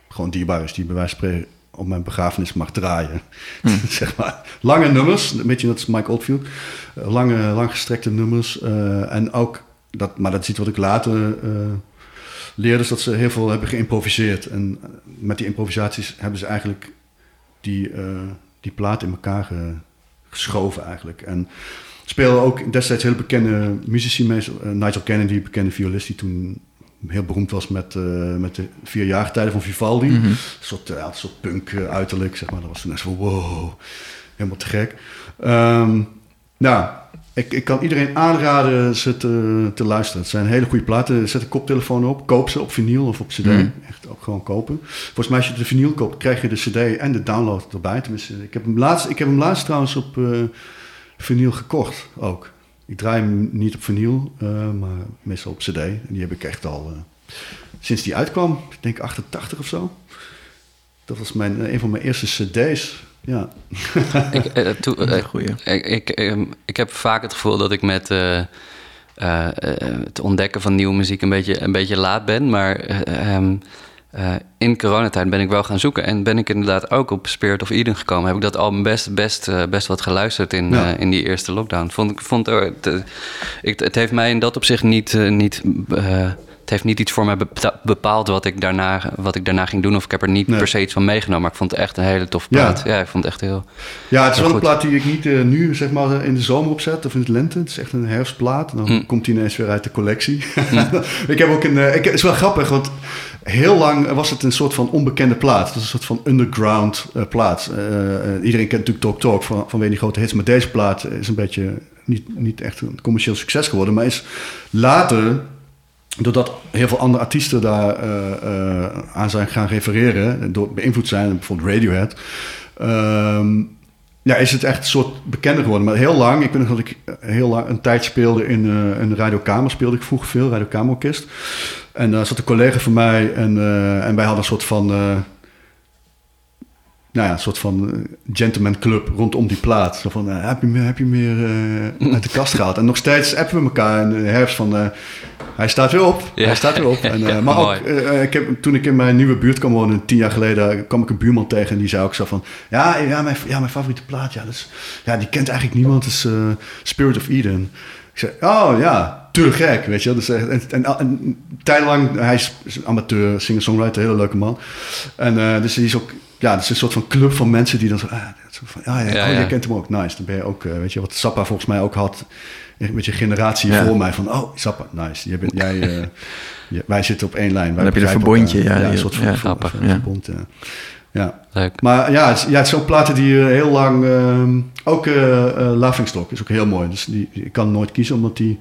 gewoon dierbaar is. Die bij wijze van op mijn begrafenis mag draaien. zeg maar. Lange nummers, een beetje net als Mike Oldfield. Eh, lange, lang gestrekte nummers. eh, en ook, dat, maar dat is iets wat ik later eh, leerde, is dat ze heel veel hebben geïmproviseerd. En met die improvisaties hebben ze eigenlijk die, die plaat in elkaar ge- geschoven eigenlijk. En speelden ook destijds heel bekende muzici mee. Nigel Kennedy, bekende violist, die toen heel beroemd was met, eh, met de vier jaartijden van Vivaldi. Mhm. Een soort, een soort punk eh, uiterlijk, zeg maar. Dat was toen echt zo, wow, helemaal te gek. Ehm, nou, ik, ik kan iedereen aanraden ze te, te luisteren. Het zijn hele goede platen. Zet een koptelefoon op, koop ze op vinyl of op cd. Mhm. Echt ook gewoon kopen. Volgens mij als je de vinyl koopt, krijg je de cd en de download erbij. Tenminste, ik heb hem laatst, ik heb hem laatst trouwens op eh vinyl gekocht ook. Ik draai hem niet op vinyl, eh, maar meestal op cd. En die heb ik echt al eh, sinds die uitkwam. Ik denk 88 of zo. Dat was mijn, eh, een van mijn eerste cd's. Ja. Ik, eh, toe- Dat is eh, een goeie. ik, ik, ehm, ik heb vaak het gevoel dat ik met eh, eh, eh, het ontdekken van nieuwe muziek een beetje, een beetje laat ben. Maar eh, eh, in coronatijd ben ik wel gaan zoeken. En ben ik inderdaad ook op Spirit of Eden gekomen. Heb ik dat album best, best, eh, best wat geluisterd in, Ja. eh, in die eerste lockdown. Vond, ik vond, eh, het, ik, het heeft mij in dat opzicht niet... niet het heeft niet iets voor mij bepa- bepaald wat ik, daarna, wat ik daarna ging doen. Of ik heb er niet Nee. per se iets van meegenomen. Maar ik vond het echt een hele toffe Ja. plaat. Ja, ik vond het echt heel... Ja, het is wel een plaat die ik niet nu zeg maar in de zomer opzet of in het lente. Het is echt een herfstplaat. En dan Mm. komt hij ineens weer uit de collectie. ik heb ook een. ik, het is wel grappig, want heel lang was het een soort van onbekende plaat. Het was een soort van underground eh, plaat. Eh, eh, iedereen kent natuurlijk Talk Talk van, vanwege die grote hits. Maar deze plaat is een beetje niet, niet echt een commercieel succes geworden. Maar is later doordat heel veel andere artiesten daar aan zijn gaan refereren, door beïnvloed zijn, bijvoorbeeld Radiohead, ehm, ja, is het echt een soort bekender geworden. Maar heel lang, ik weet nog dat ik heel lang een tijd speelde in een radiokamer, speelde ik vroeger veel, radiokamerorkest. En daar zat een collega van mij en, eh, en wij hadden een soort van, eh, nou ja, een soort van eh, gentleman club rondom die plaat. Zo van, eh, heb je meer, heb je meer eh, uit de kast gehaald? En nog steeds appen we elkaar in de herfst van, eh, hij staat weer op, Ja. hij staat weer op. En, eh, Ja, maar ook, mooi. eh, ik heb, toen ik in mijn nieuwe buurt kwam wonen, tien jaar geleden, kwam ik een buurman tegen en die zei ook zo van, ja, ja, mijn, ja, mijn favoriete plaat, ja, dus, ja, die kent eigenlijk niemand, is eh, Spirit of Eden. Ik zei, oh ja, te gek, weet je wel. Dus, echt- en, en, en tijdenlang, hij is amateur, singer-songwriter, hele leuke man. En uh, dus hij is ook, ja, het is een soort van club van mensen die dan zo, ah, zo van, ja, ja, Ja, oh, ja. je kent hem ook, nice. Dan ben je ook, uh, weet je, wat Sappa volgens mij ook had, een beetje generatie Ja. voor mij van, oh, Sappa, nice. Jij bent, jij, uh, je, wij zitten op één lijn. Wij Dan heb je een verbondje, elkaar. ja, een die- soort van, ja, van- grappig, van- ja. verbond, ja. ja. Leuk. Maar ja, het, is- ja, het zijn ook platen die eh, heel lang... ehm, ook eh eh, Laughingstock is ook heel mooi. Dus die, ik kan nooit kiezen, omdat die...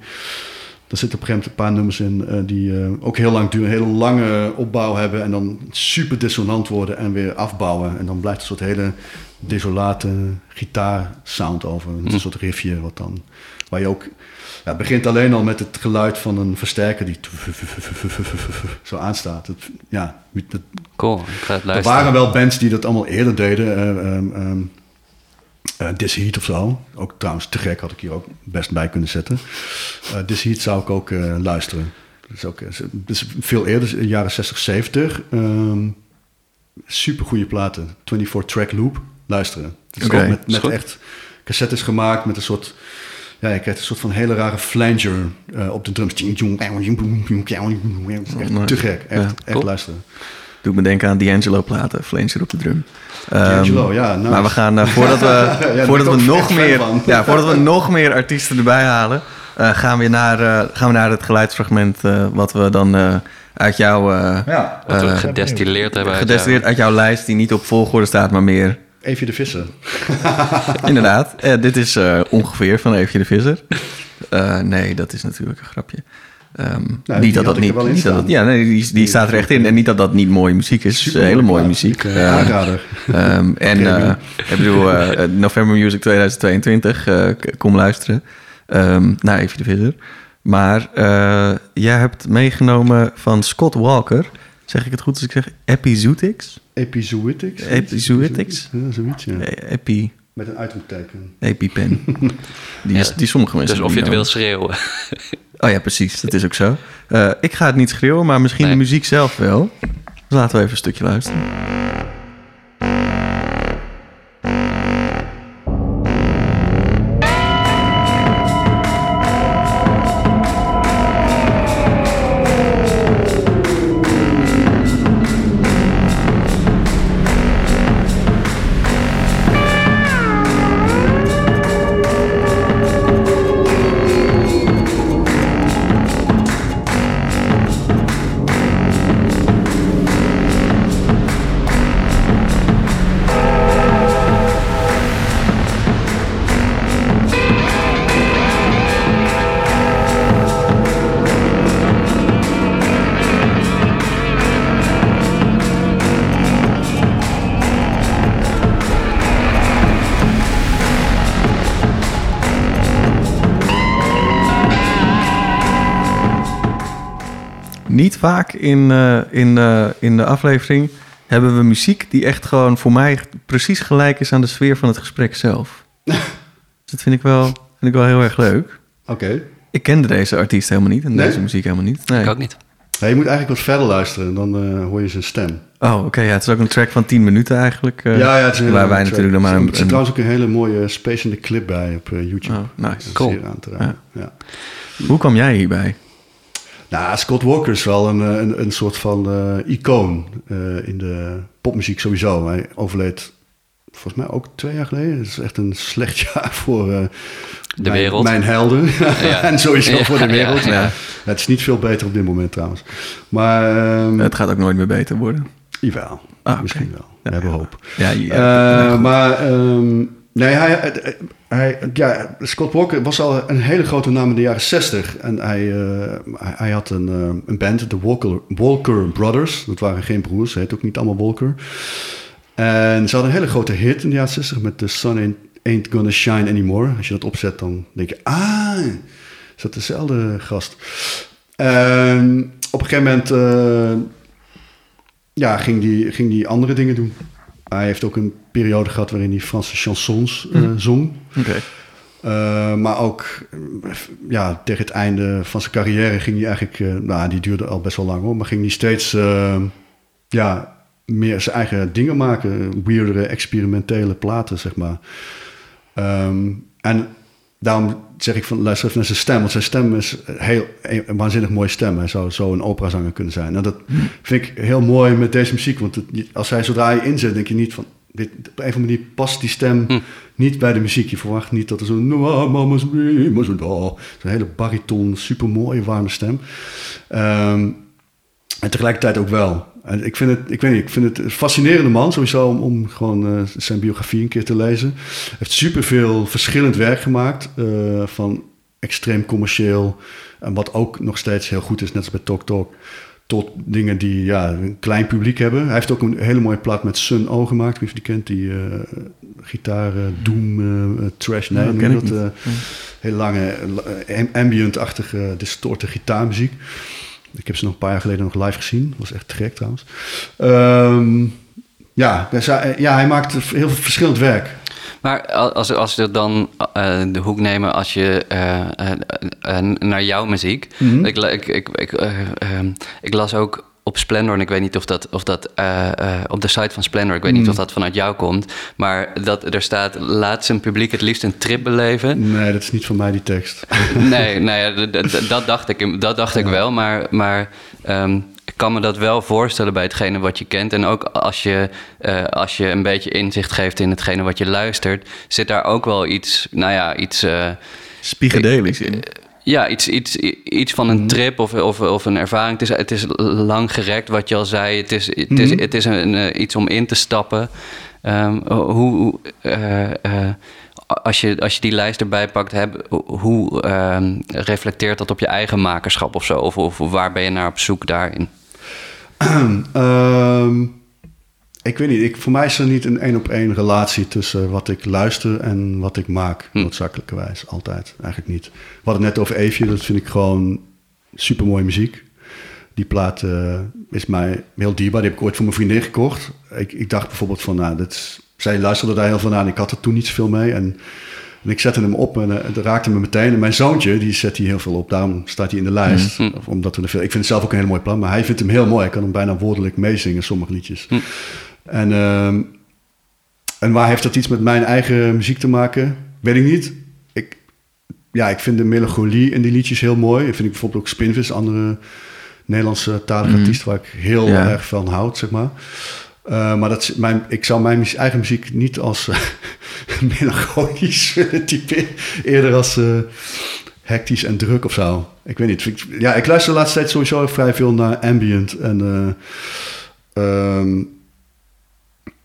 Er zitten op een gegeven moment een paar nummers in eh, die eh, ook heel lang duren. Een hele lange opbouw hebben en dan super dissonant worden en weer afbouwen. En dan blijft een soort hele desolate gitaarsound over. Een soort riffje wat dan... Waar je ook... Ja, het begint alleen al met het geluid van een versterker die zo aanstaat. Het, ja, het, Cool, ik ga het er waren wel bands die dat allemaal eerder deden. eh, ehm, ehm, eh, This Heat of zo. Ook trouwens te gek, had ik hier ook best bij kunnen zetten. Eh This Heat zou ik ook eh, luisteren. Dat is ook dus veel eerder, jaren 60, 70. Ehm super goede platen. 24 track loop. Luisteren. Oké, ook met, met echt cassettes gemaakt met een soort... Ja, je krijgt een soort van hele rare flanger op de drums. Echt te gek. Echt, Ja, echt luisteren. Doet me denken aan D'Angelo platen, Flanger op de drum. D'Angelo, Ehm, ja, nice. Maar we gaan, eh, voordat we, voordat we nog meer, van. ja, voordat we nog meer artiesten erbij halen, eh, gaan, we naar, eh, gaan we naar het geluidsfragment eh, wat we dan eh, uit jouw Ja, Wat we gedestilleerd hebben. uit gedestilleerd uit jouw lijst, die niet op volgorde staat, maar meer Evie de Visser. Inderdaad. Eh, dit is eh, ongeveer van Eefje de Visser. Eh, nee, dat is natuurlijk een grapje. Ehm, die niet dat dat niet. niet dat ja, nee, die, die staat er echt in. En niet dat dat niet mooie muziek is. Hele mooie muziek. Uh, aanrader. Ehm, en eh, ik bedoel, eh, November Music 2022, eh, k- kom luisteren ehm, naar Evie de Visser. Maar jij hebt meegenomen van Scott Walker, Zeg ik het goed als ik zeg Epizootics? Epizootics? Epizootics? Ja, zoiets, ja. Epi, Met een uitroepteken. EpiPen. Die, is, die sommige mensen Dus of je het wil schreeuwen. Oh ja, precies. Dat is ook zo. Eh, ik ga het niet schreeuwen, maar misschien Nee. de muziek zelf wel. Dus laten we even een stukje luisteren. Vaak in, eh, in, eh, in de aflevering hebben we muziek die echt gewoon voor mij precies gelijk is aan de sfeer van het gesprek zelf. dus dat vind ik wel, vind ik wel heel erg leuk. Oké. Ik kende deze artiest helemaal niet en Nee? deze muziek helemaal niet. Nee. Ik ook niet. Ja, je moet eigenlijk wat verder luisteren, dan eh, hoor je zijn stem. Oh, oké. ja, het is ook een track van 10 minuten eigenlijk. eh, ja, ja, het is een waar wij natuurlijk nog maar Er zit een... een trouwens ook een hele mooie spacende clip bij op YouTube. oh, nice. Cool. Aan te raden. Ja. Hoe kwam jij hierbij? Nou, Scott Walker is wel een, eh, een, een soort van eh, icoon eh, in de popmuziek sowieso. Hij overleed volgens mij ook twee jaar geleden. Het is echt een slecht jaar voor eh, mijn, wereld. Mijn helden. Ja. en sowieso Ja, voor de wereld. ja. Het is niet veel beter op dit moment trouwens. Maar ehm Het gaat ook nooit meer beter worden. jawel, Ah, misschien wel. We Ja, hebben ja. hoop. Ja, ja. Eh, maar ehm, nee, hij, hij, hij- ja, Scott Walker was al een hele grote naam in de jaren 60. En hij, eh, hij, hij had een, eh, een band, de Walker, Walker Brothers. Dat waren geen broers, ze heet ook niet allemaal Walker. En ze hadden een hele grote hit in de jaren 60 met The Sun Ain't, Gonna Shine Anymore. Als je dat opzet, dan denk je, ah, is dat dezelfde gast? Op een gegeven moment eh, ja, ging die, ging die andere dingen doen. Hij heeft ook een periode gehad waarin hij Franse chansons eh, Mhm. zong. Uh, maar ook uh, ja, tegen het einde van zijn carrière ging hij eigenlijk... Uh, nou, die duurde al best wel lang hoor. Maar ging hij steeds uh, ja, meer zijn eigen dingen maken. Weirdere, experimentele platen, zeg maar. Um, en daarom zeg ik van luister even naar zijn stem. Want zijn stem is heel, een waanzinnig mooie stem. Hij zou zo een operazanger kunnen zijn. Nou, dat vind ik heel mooi met deze muziek. Want het, als hij zodra je inzet, denk je niet van... Dit, op een of andere manier past die stem hm. niet bij de muziek. Je verwacht niet dat er zo'n... Zo'n hele bariton, super mooie, warme stem. Um, en tegelijkertijd ook wel. En ik vind het, ik weet niet, ik vind het een fascinerende man sowieso om, om gewoon uh, zijn biografie een keer te lezen. Hij heeft superveel verschillend werk gemaakt. Uh, van extreem commercieel. En wat ook nog steeds heel goed is, net als bij Talk Talk. Tot dingen die ja, een klein publiek hebben. Hij heeft ook een hele mooie plaat met Sun O gemaakt. Wie die kent, die uh, gitaar, doom, trash. Nee, ja, dat, ja. hele lange, ambient-achtige, distorte gitaarmuziek. Ik heb ze nog een paar jaar geleden nog live gezien. Dat was echt gek trouwens. Um, ja, hij, ja, hij maakt heel veel verschillend werk. Maar als, als we dan uh, de hoek nemen als je uh, uh, naar jouw muziek. Mhm. Ik, ik, ik, ik, ik, las ook op Splendor, en ik weet niet of dat, of dat op de site van Splendor, ik weet mm. niet of dat vanuit jou komt, maar dat er staat: laat zijn publiek het liefst een trip beleven. Nee, dat is niet van mij die tekst. nee, nee dat dacht ik, dat dacht ik wel, maar. maar um, ik kan me dat wel voorstellen bij hetgene wat je kent. En ook als je, uh, als je een beetje inzicht geeft in hetgene wat je luistert, zit daar ook wel iets, nou ja, iets. Uh, Spiegedelisch in. Ja, iets, iets, iets van een trip of, of, of een ervaring. Het is, het is lang gerekt, wat je al zei. Het is, het is, het is een, een, iets om in te stappen. Um, hoe. Uh, als je, als je die lijst erbij pakt, heb, hoe um, reflecteert dat op je eigen makerschap of zo? Of, of waar ben je naar op zoek daarin? um, ik weet niet. Ik, voor mij is er niet een één op één relatie tussen wat ik luister en wat ik maak. Hm. Noodzakelijkerwijs. Altijd. Eigenlijk niet. We hadden het net over Eefje. Dat vind ik gewoon super mooie muziek. Die plaat eh, is mij heel dierbaar. Die heb ik ooit voor mijn vriendin gekocht. Ik, ik dacht bijvoorbeeld van, nou, dit zij luisterde daar heel veel naar en ik had er toen niet zoveel mee. En, en ik zette hem op en uh, het raakte me meteen. En mijn zoontje, die zet hier heel veel op. Daarom staat hij in de lijst. Mhm. Of omdat we er veel, ik vind het zelf ook een hele mooie plaat, maar hij vindt hem heel mooi. Ik kan hem bijna woordelijk meezingen, sommige liedjes. Hm. En, ehm, en waar heeft dat iets met mijn eigen muziek te maken? Weet ik niet. Ik, ja, ik vind de melancholie in die liedjes heel mooi. Ik vind ik bijvoorbeeld ook Spinvis, andere Nederlandse talige Mhm. artiest waar ik heel Ja. erg van houd, zeg maar. Eh, maar dat, is mijn, ik zou mijn eigen muziek niet als eh, melancholisch willen typeren. Eerder als eh, hectisch en druk of zo. Ik weet niet. Ik- Ja, ik luister de laatste tijd sowieso vrij veel naar ambient en eh, ehm,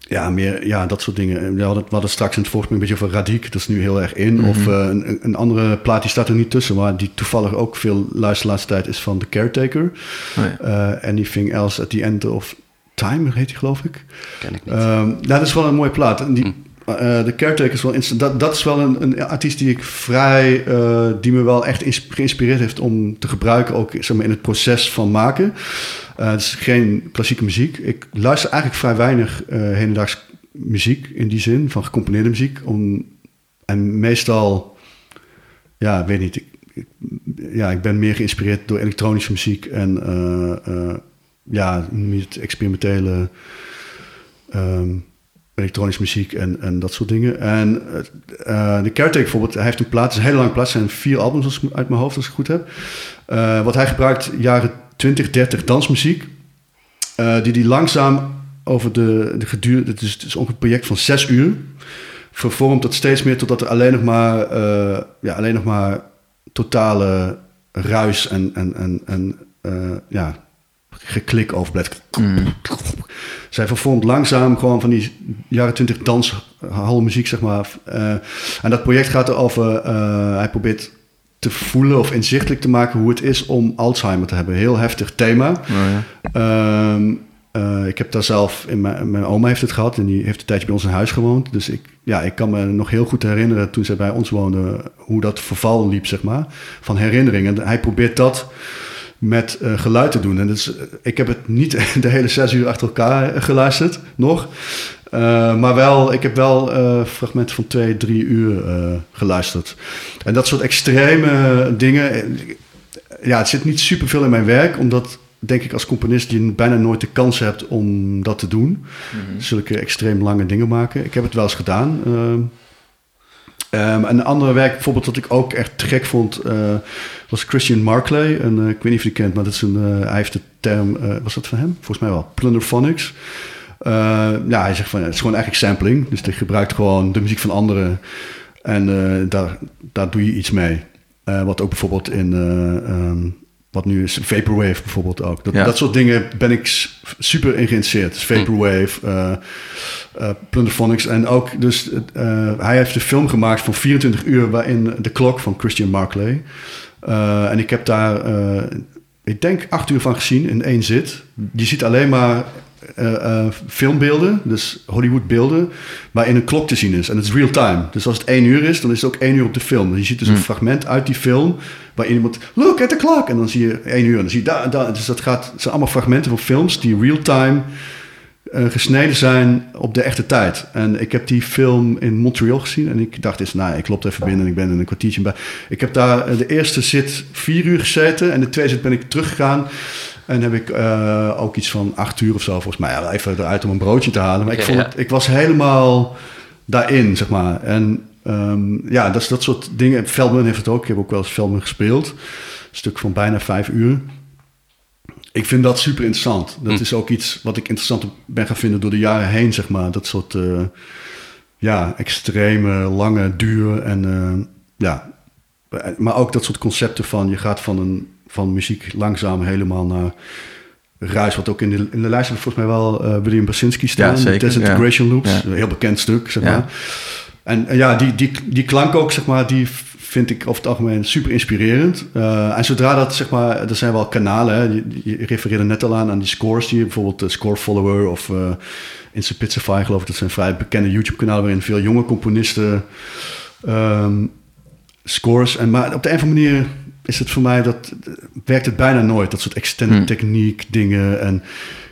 ja, meer, ja, dat soort dingen. We hadden, we hadden straks in het vorige een beetje over Radiek. Dat is nu heel erg in. Mhm. Of eh, een, een andere plaat, die staat er niet tussen. Maar die toevallig ook veel luister de laatste tijd is van The Caretaker. Oh ja. Eh Anything Else at the End of Time, heet die geloof ik. Ken ik niet. Ehm, nou, dat is wel een mooie plaat. En die, Hm. Eh, de Caretaker is wel. Dat, dat is wel een, een artiest die ik vrij, eh, die me wel echt geïnspireerd heeft om te gebruiken, ook zeg maar, in het proces van maken. Eh, het is geen klassieke muziek. Ik luister eigenlijk vrij weinig hedendaags muziek in die zin, van gecomponeerde muziek. Om, en meestal, ja, weet niet. Ik, ja, ik ben meer geïnspireerd door elektronische muziek en ja, het experimentele ehm, elektronische muziek en, en dat soort dingen. En eh, de Caretaker bijvoorbeeld, hij heeft een plaat, is een hele lange plaat, zijn vier albums als uit mijn hoofd als ik goed heb. Eh, wat hij gebruikt, jaren 20, 30 dansmuziek, eh, die die langzaam over de, de gedurende, het is, het is ongeveer een project van zes uur, vervormt dat steeds meer totdat er alleen nog maar, ja, alleen nog maar totale ruis en, en, en, en ja, geklik overblijft. Mm. Zij vervormt langzaam gewoon van die jaren 20 danshalmuziek, zeg maar. Eh, en dat project gaat erover, eh hij probeert te voelen of inzichtelijk te maken hoe het is om Alzheimer te hebben. Heel heftig thema. Oh ja. Ehm, eh, ik heb daar zelf, in mijn, mijn oma heeft het gehad en die heeft een tijdje bij ons in huis gewoond. Dus ik, ja, ik kan me nog heel goed herinneren toen zij bij ons woonde, hoe dat verval liep, zeg maar, van herinneringen. En hij probeert dat met eh, geluid te doen. En dus, ik heb het niet de hele zes uur achter elkaar eh, geluisterd, nog. Maar wel, ik heb wel eh, fragmenten van twee, drie uur geluisterd. En dat soort extreme dingen. Ja, het zit niet superveel in mijn werk, omdat denk ik als componist je bijna nooit de kans hebt om dat te doen. Zulke extreem lange dingen maken. Ik heb het wel eens gedaan. Ehm. Ehm, en een andere werk bijvoorbeeld dat ik ook echt gek vond, eh, was Christian Markley. En, eh, ik weet niet of je die kent, maar dat is een, eh, hij heeft de term, was dat van hem? Volgens mij wel, plunderphonics. Eh, ja, hij zegt van, het is gewoon eigenlijk sampling. Dus hij gebruikt gewoon de muziek van anderen en daar, daar doe je iets mee. Wat ook bijvoorbeeld in, eh, ehm, wat nu is Vaporwave bijvoorbeeld ook. Dat, Ja. dat soort dingen ben ik super in geïnteresseerd. Dus Vaporwave, eh eh, Plunderphonics. En ook, dus eh, hij heeft een film gemaakt van 24 uur... waarin de klok van Christian Markley. En ik heb daar, ik denk, acht uur van gezien in één zit. Je ziet alleen maar eh, eh, filmbeelden, dus Hollywoodbeelden... waarin een klok te zien is. En het is real time. Dus als het één uur is, dan is het ook één uur op de film. Je ziet dus een Hmm. fragment uit die film... waarin iemand, look at the clock. En dan zie je één uur. En dan zie je daar, daar. Dus dat gaat, het zijn allemaal fragmenten van films... die real time eh, gesneden zijn op de echte tijd. En ik heb die film in Montreal gezien en ik dacht eens, nou, ik loop even binnen en ik ben in een kwartiertje bij. Ik heb daar de eerste zit vier uur gezeten en de tweede zit ben ik teruggegaan. En heb ik eh, ook iets van acht uur of zo, volgens mij, ja, even eruit om een broodje te halen. Maar ik, vond ja. het, ik was helemaal daarin, zeg maar. En ehm, ja, dat soort dingen. Veldman heeft het ook. Ik heb ook wel eens Veldman gespeeld. Een stuk van bijna vijf uur. Ik vind dat super interessant. Dat Hm. is ook iets wat ik interessant ben gaan vinden door de jaren heen, zeg maar. Dat soort, eh, ja, extreme, lange duur en, eh, ja. Maar ook dat soort concepten van, je gaat van, een, van muziek langzaam helemaal naar ruis. Wat ook in de, in de lijst heb ik volgens mij wel eh, William Basinski staan. Ja, zeker, Disintegration Loops, Ja. een heel bekend stuk, zeg maar. En eh, ja, die, die, die klank ook, zeg maar, die vind ik over het algemeen super inspirerend. Eh, en zodra dat, zeg maar, er zijn wel kanalen, hè, je, je refereerde net al aan, aan die scores, die je bijvoorbeeld de Score Follower of eh Insipitsify, geloof ik, dat zijn vrij bekende YouTube-kanalen waarin veel jonge componisten ehm, scores. En, maar op de een of andere manier, is het voor mij dat werkt het bijna nooit. Dat soort extended Hmm. techniek dingen. En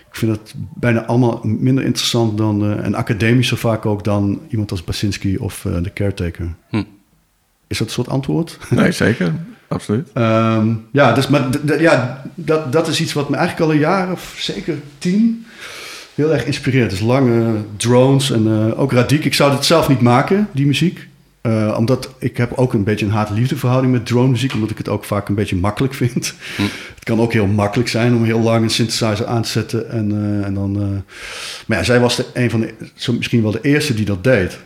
ik vind dat bijna allemaal minder interessant dan eh, en academischer vaak ook dan iemand als Basinski of eh, de Caretaker. Hm. Is dat een soort antwoord? Nee, zeker. Absoluut. Ehm, ja, dus, maar ja, dat, dat is iets wat me eigenlijk al een jaar of zeker tien heel erg inspireert. Dus lange drones en eh, ook Radiek. Ik zou het zelf niet maken, die muziek. Eh, omdat ik heb ook een beetje een haat-liefde verhouding met drone muziek. Omdat ik het ook vaak een beetje makkelijk vind. Hm. Het kan ook heel makkelijk zijn om heel lang een synthesizer aan te zetten. En, eh, en dan, eh, Maar ja, zij was de, een van de, zo misschien wel de eerste die dat deed.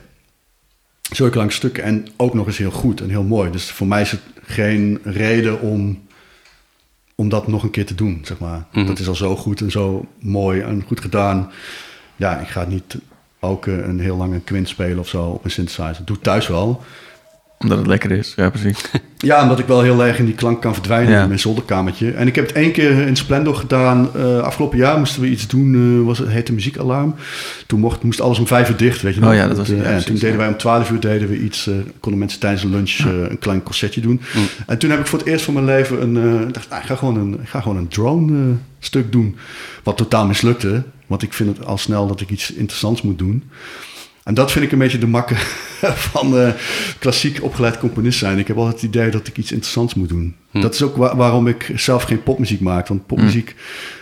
Zulke lange stukken en ook nog eens heel goed en heel mooi. Dus voor mij is het geen reden om, om dat nog een keer te doen, zeg maar. Mhm. Dat is al zo goed en zo mooi en goed gedaan. Ja, ik ga niet ook eh, een heel lange quint spelen of zo op een synthesizer. Doe het thuis wel. Omdat het lekker is. Ja, precies. Ja, omdat ik wel heel erg in die klank kan verdwijnen Ja. in mijn zolderkamertje. En ik heb het één keer in Splendor gedaan. Eh, afgelopen jaar moesten we iets doen, eh, was het heette muziekalarm. Toen mocht, moest alles om vijf uur dicht, weet je nog. Oh ja, dat was- ja, en toen deden wij om twaalf uur deden we iets, konden mensen tijdens de lunch een klein concertje doen. Mm. En toen heb ik voor het eerst van mijn leven een, dacht, nou, ik ga gewoon een, ik ga gewoon een drone stuk doen. Wat totaal mislukte, want ik vind het al snel dat ik iets interessants moet doen. En dat vind ik een beetje de makke van eh, klassiek opgeleid componist zijn. Ik heb altijd het idee dat ik iets interessants moet doen. Hm. Dat is ook wa- waarom ik zelf geen popmuziek maak. Want popmuziek,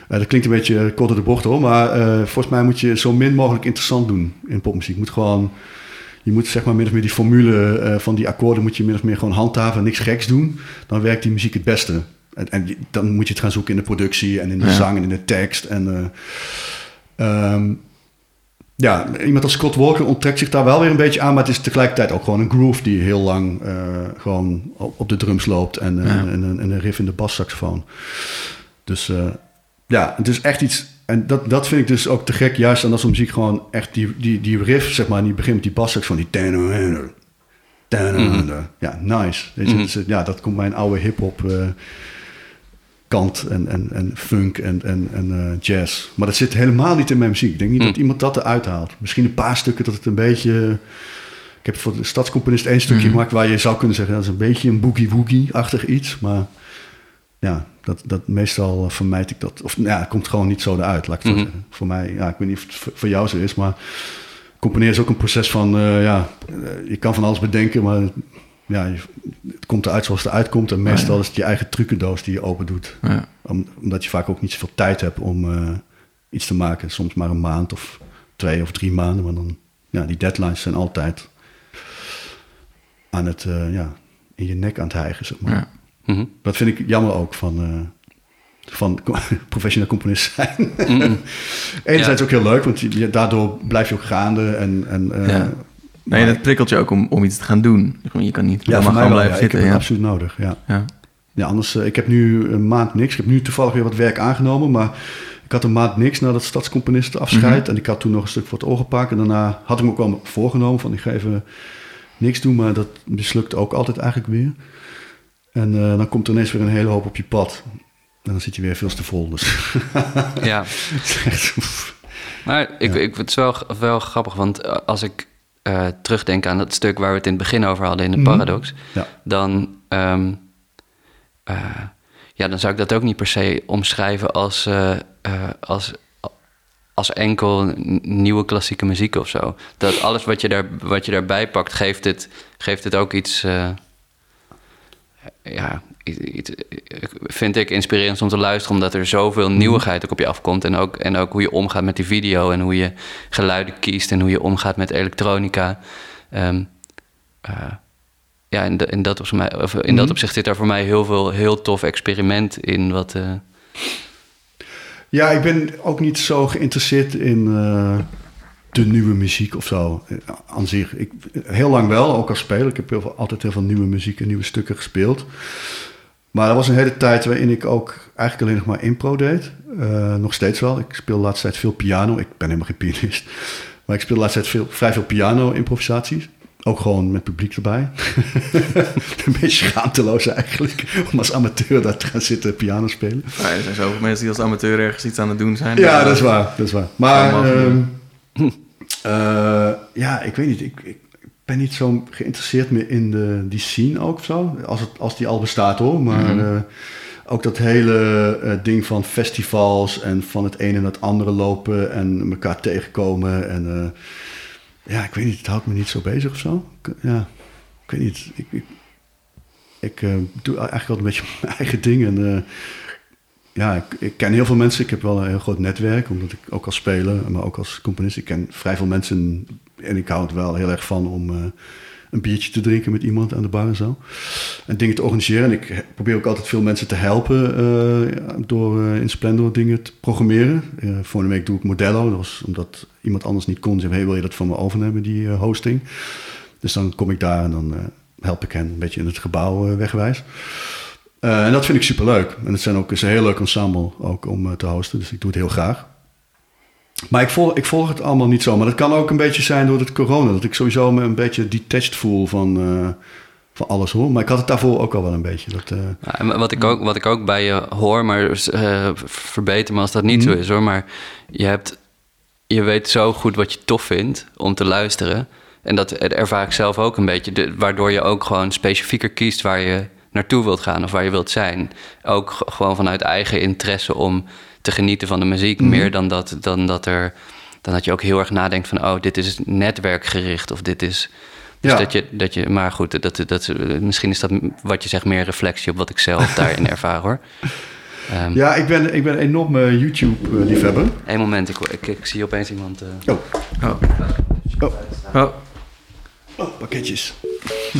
eh, dat klinkt een beetje kort de bocht hoor. Maar eh, volgens mij moet je zo min mogelijk interessant doen in popmuziek. Je moet gewoon, je moet zeg maar min of meer die formule van die akkoorden moet je min of meer gewoon handhaven en niks geks doen. Dan werkt die muziek het beste. En, en dan moet je het gaan zoeken in de productie en in de Ja. zang en in de tekst. En, eh, ehm, ja, iemand als Scott Walker onttrekt zich daar wel weer een beetje aan, maar het is tegelijkertijd ook gewoon een groove die heel lang eh, gewoon op, de drums loopt en, Ja. en, en, en een riff in de bassaxofoon. Dus eh, ja, het is echt iets. En dat, dat vind ik dus ook te gek, juist aan dat soort muziek gewoon echt die, die, die riff, zeg maar, die begint met die bassaxofoon, die. Mhm. Ja, nice. Weet je, dus, ja, dat komt mijn oude hip-hop eh, kant en, en, en funk en, en, en eh, jazz. Maar dat zit helemaal niet in mijn muziek. Ik denk niet Hm. dat iemand dat eruit haalt. Misschien een paar stukken dat het een beetje... Ik heb voor de Stadscomponist één stukje Mhm. gemaakt waar je zou kunnen zeggen... dat is een beetje een boogie-woogie-achtig iets. Maar ja, dat, dat meestal vermijd ik dat. Of nou ja, het komt gewoon niet zo eruit, laat ik zeggen. Voor mij, ja, ik weet niet of het voor- voor jou zo is, maar... Componeren is ook een proces van, eh, ja, eh, je kan van alles bedenken, maar ja, je- het komt eruit zoals het eruit komt. En meestal ja. is het je eigen trucendoos die je open doet. Ja. Om- omdat je vaak ook niet zoveel tijd hebt om eh, iets te maken. Soms maar een maand of twee of drie maanden. Maar dan, ja, die deadlines zijn altijd aan het, eh, ja, in je nek aan het hijgen, zeg maar. Ja. Mhm. Dat vind ik jammer ook van, eh, van professioneel componist zijn. Mhm. Enerzijds Ja. ook heel leuk, want je, daardoor blijf je ook gaande. En, en, eh, Ja. Nee, maar- dat prikkelt je ook om, om iets te gaan doen. Je kan niet ja, helemaal voor mij gewoon wel. blijven Ja, ik zitten. heb het Ja. absoluut nodig, ja. Ja. Ja, anders, eh, ik heb nu een maand niks. Ik heb nu toevallig weer wat werk aangenomen, maar ik had een maand niks na dat stadscomponistenafscheid. Mhm. En ik had toen nog een stuk voor het ogen gepakt. En daarna had ik me ook wel voorgenomen van ik ga even niks doen, maar dat mislukt ook altijd eigenlijk weer. En eh, dan komt er ineens weer een hele hoop op je pad. En dan zit je weer veel te vol. Dus Ja, maar ik, Ja. ik vind het wel, wel grappig, want eh, als ik eh, terugdenk aan dat stuk waar we het in het begin over hadden in de Mhm. paradox, Ja. dan, ehm, eh, ja, dan zou ik dat ook niet per se omschrijven als, eh, als, als enkel nieuwe klassieke muziek of zo. Dat alles wat je, daar, wat je daarbij pakt, geeft het, geeft het ook iets. ja, vind ik inspirerend om te luisteren, omdat er zoveel nieuwigheid ook op je afkomt. En ook, en ook hoe je omgaat met die video en hoe je geluiden kiest en hoe je omgaat met elektronica. Ehm, eh, ja, in, de- in, dat, op mij, of in dat Mhm. opzicht zit daar voor mij heel veel heel tof experiment in. Wat, eh, Ja, ik ben ook niet zo geïnteresseerd in eh, de nieuwe muziek of zo. eh, Aan zich. Ik, heel lang wel, ook als speler. Ik heb heel veel, altijd heel veel nieuwe muziek en nieuwe stukken gespeeld. Maar er was een hele tijd waarin ik ook eigenlijk alleen nog maar impro deed. Eh, nog steeds wel. Ik speel de laatste tijd veel piano. Ik ben helemaal geen pianist. Maar ik speel de laatste tijd veel, vrij veel piano-improvisaties. Ook gewoon met publiek erbij. een beetje schaamteloos eigenlijk. Om als amateur daar te gaan zitten piano spelen. Ja, er zijn zoveel mensen die als amateur ergens iets aan het doen zijn. Ja, dat is waar. Dat is waar. Maar Allemaal ehm, eh, ja, ik weet niet. Ik, ik, ben niet zo geïnteresseerd meer in de, die scene ook of zo. Als, het, als die al bestaat hoor. Maar Mhm. eh, ook dat hele eh, ding van festivals en van het ene naar het andere lopen en elkaar tegenkomen. En eh, ja, ik weet niet, het houdt me niet zo bezig of zo. Ik- ja, ik weet niet. Ik, ik, ik doe eigenlijk altijd een beetje mijn eigen ding. En ja, ik, ik ken heel veel mensen. Ik heb wel een heel groot netwerk, omdat ik ook als speler, maar ook als componist. Ik ken vrij veel mensen en ik hou het wel heel erg van om eh, een biertje te drinken met iemand aan de bar en zo. En dingen te organiseren. En ik probeer ook altijd veel mensen te helpen eh, door eh, in Splendor dingen te programmeren. Eh vorige week doe ik Modello. Dat was omdat iemand anders niet kon. Ze zei, hey, wil je dat van me overnemen, die hosting? Dus dan kom ik daar en dan help ik hen een beetje in het gebouw wegwijs. En dat vind ik superleuk. En het zijn ook, is een heel leuk ensemble ook om te hosten. Dus ik doe het heel graag. Maar ik volg, ik volg het allemaal niet zo. Maar dat kan ook een beetje zijn door het corona. Dat ik sowieso me een beetje detached voel van, eh, van alles hoor. Maar ik had het daarvoor ook al wel een beetje. Dat, eh, Ja, wat, ik ook, wat ik ook bij je hoor, maar eh, verbeter me als dat niet zo is hoor. Maar je, hebt, je weet zo goed wat je tof vindt om te luisteren. En dat ervaar ik zelf ook een beetje. De- waardoor je ook gewoon specifieker kiest waar je naartoe wilt gaan of waar je wilt zijn. Ook gewoon vanuit eigen interesse om te genieten van de muziek. Meer dan dat, dan dat er. Dan dat je ook heel erg nadenkt van, oh, dit is netwerkgericht of dit is. Dus Ja. dat, je, dat je, maar goed, dat, dat, misschien is dat wat je zegt meer reflectie op wat ik zelf daarin ervaar hoor. Ehm ja, ik ben, ik ben een enorme YouTube-liefhebber. Eén moment, ik, ik, ik zie opeens iemand. eh, Oh, Oh. oh, Oh. oh, pakketjes.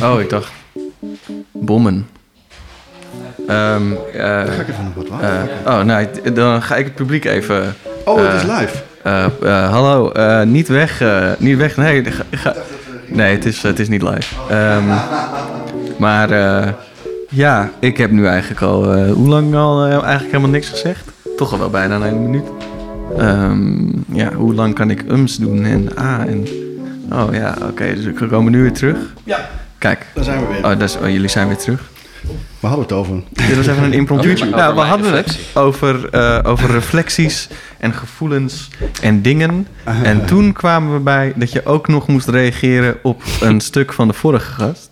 oh, ik dacht... Bommen. Ehm, eh, Ga ik even nog wat eh, oh, nou, dan ga ik het publiek even... Oh, het is eh, live. eh, eh, hallo, niet weg, niet weg. Nee, ga, ga- nee het, is, het is niet live. Ehm, maar ja, ik heb nu eigenlijk al, hoe lang al, eigenlijk helemaal niks gezegd? Toch al wel bijna een minuut. Ehm, ja, hoe lang kan ik ums doen en a en... Oh ja, oké, dus we komen nu weer terug. Ja, Kijk, daar zijn we weer. oh, dat is, oh, jullie zijn weer terug. Waar hadden we het over? Dit was even een impromptu. Nou, we hadden het over, eh, over reflecties en gevoelens en dingen. En toen kwamen we bij dat je ook nog moest reageren op een stuk van de vorige gast.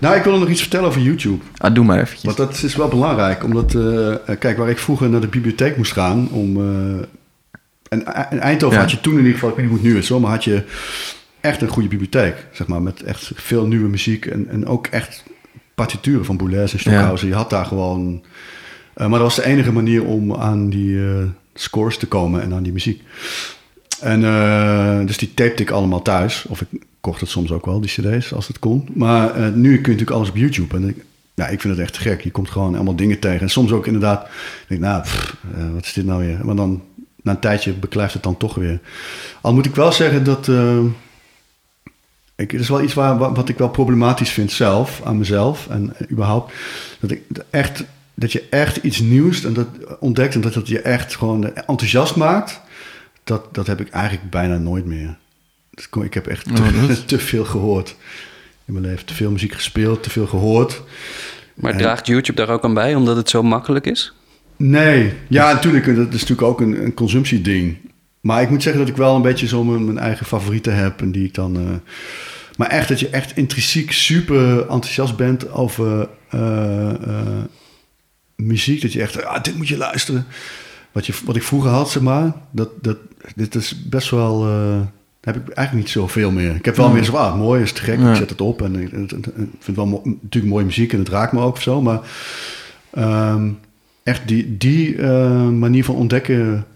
Nou, ik wilde nog iets vertellen over YouTube. Ah, doe maar eventjes. Want dat is wel belangrijk, omdat, eh, eh, kijk, waar ik vroeger naar de bibliotheek moest gaan om. eh, en in Eindhoven Ja. had je toen in ieder geval, ik weet niet hoe het nu is hoor, maar had je echt een goede bibliotheek, zeg maar, met echt veel nieuwe muziek en, en ook echt partituren van Boulez en Stockhausen. Je had daar gewoon. eh, maar dat was de enige manier om aan die eh, scores te komen en aan die muziek. En eh, dus die tapte ik allemaal thuis. Of ik kocht het soms ook wel, die cd's, als het kon. Maar nu kun je natuurlijk alles op YouTube. En ik, nou, ik vind het echt gek. Je komt gewoon allemaal dingen tegen. En soms ook inderdaad, denk ik, nou, pff, wat is dit nou weer? Maar dan, na een tijdje beklijft het dan toch weer. Al moet ik wel zeggen dat... eh, ik, het is wel iets waar, wa- wat ik wel problematisch vind zelf, aan mezelf en eh, überhaupt. Dat, ik, echt, dat je echt iets nieuws en dat, ontdekt en dat het je echt gewoon enthousiast maakt. Dat, dat heb ik eigenlijk bijna nooit meer. Dus ik- heb echt te, Oh, dat te veel gehoord in mijn leven. Te veel muziek gespeeld, te veel gehoord. Maar En- draagt YouTube daar ook aan bij, omdat het zo makkelijk is? Nee, ja, natuurlijk. Dat is natuurlijk ook een, een consumptieding. Maar ik moet zeggen dat ik wel een beetje zo mijn, mijn eigen favorieten heb. En die ik dan. eh, maar echt dat je echt intrinsiek super enthousiast bent over eh, eh, muziek. Dat je echt, ah, dit moet je luisteren. Wat, je, wat ik vroeger had, zeg maar. Dat, dat, dit is best wel. eh, heb ik eigenlijk niet zoveel meer. Ik heb wel Ja. meer zo, ah, mooi, is te gek. Ja. Ik zet het op en ik, vind wel mo- natuurlijk mooie muziek en het raakt me ook of zo. Maar ehm, echt die, die manier van ontdekken,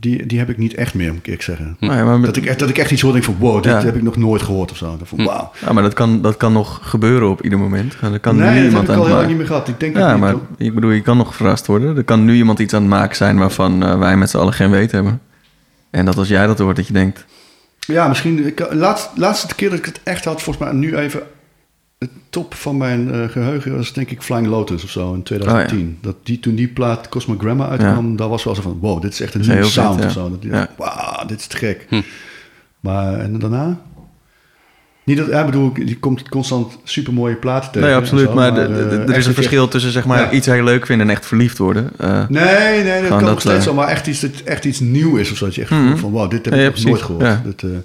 die, die heb ik niet echt meer, moet ik zeggen. Nou ja, maar, met- Dat ik, echt, dat ik echt iets hoor en denk van, wow, dit Ja. heb ik nog nooit gehoord of zo. Dat van, Hm. wauw. ja, maar dat, kan, dat kan nog gebeuren op ieder moment. En Er kan nee, nu dat iemand heb aan ik al het heel lang niet meer gehad. Ik denk Ja, dat maar niet, ik bedoel, je kan nog verrast worden. Er kan nu iemand iets aan het maken zijn waarvan eh, wij met z'n allen geen weet hebben. En dat als jij dat hoort, dat je denkt... Ja, misschien. Ik, laatst, laatste keer dat ik het echt had, volgens mij nu even. Het top van mijn eh, geheugen was denk ik Flying Lotus of zo in 2010. dat die, toen die plaat Cosmogramma uitkwam, daar was wel zo van: wow, dit is echt een nieuwe vet, sound ja. of zo. Dat die Ja. dacht, wauw, dit is te gek. Hm. Maar en daarna? Niet dat, ja, bedoel, je komt constant super mooie platen tegen. Nee, absoluut. zo, maar de- eh, er is een verschil tussen zeg maar, Ja. iets heel leuk vinden en echt verliefd worden. Eh, Nee, nee, dat kan dat, nog steeds eh, zo, maar echt iets, dat echt iets nieuw is of zo. Dat je echt Mhm. van, wow, dit heb Ja, ik ja, nog precies. nooit gehoord. Ja. Dat, eh,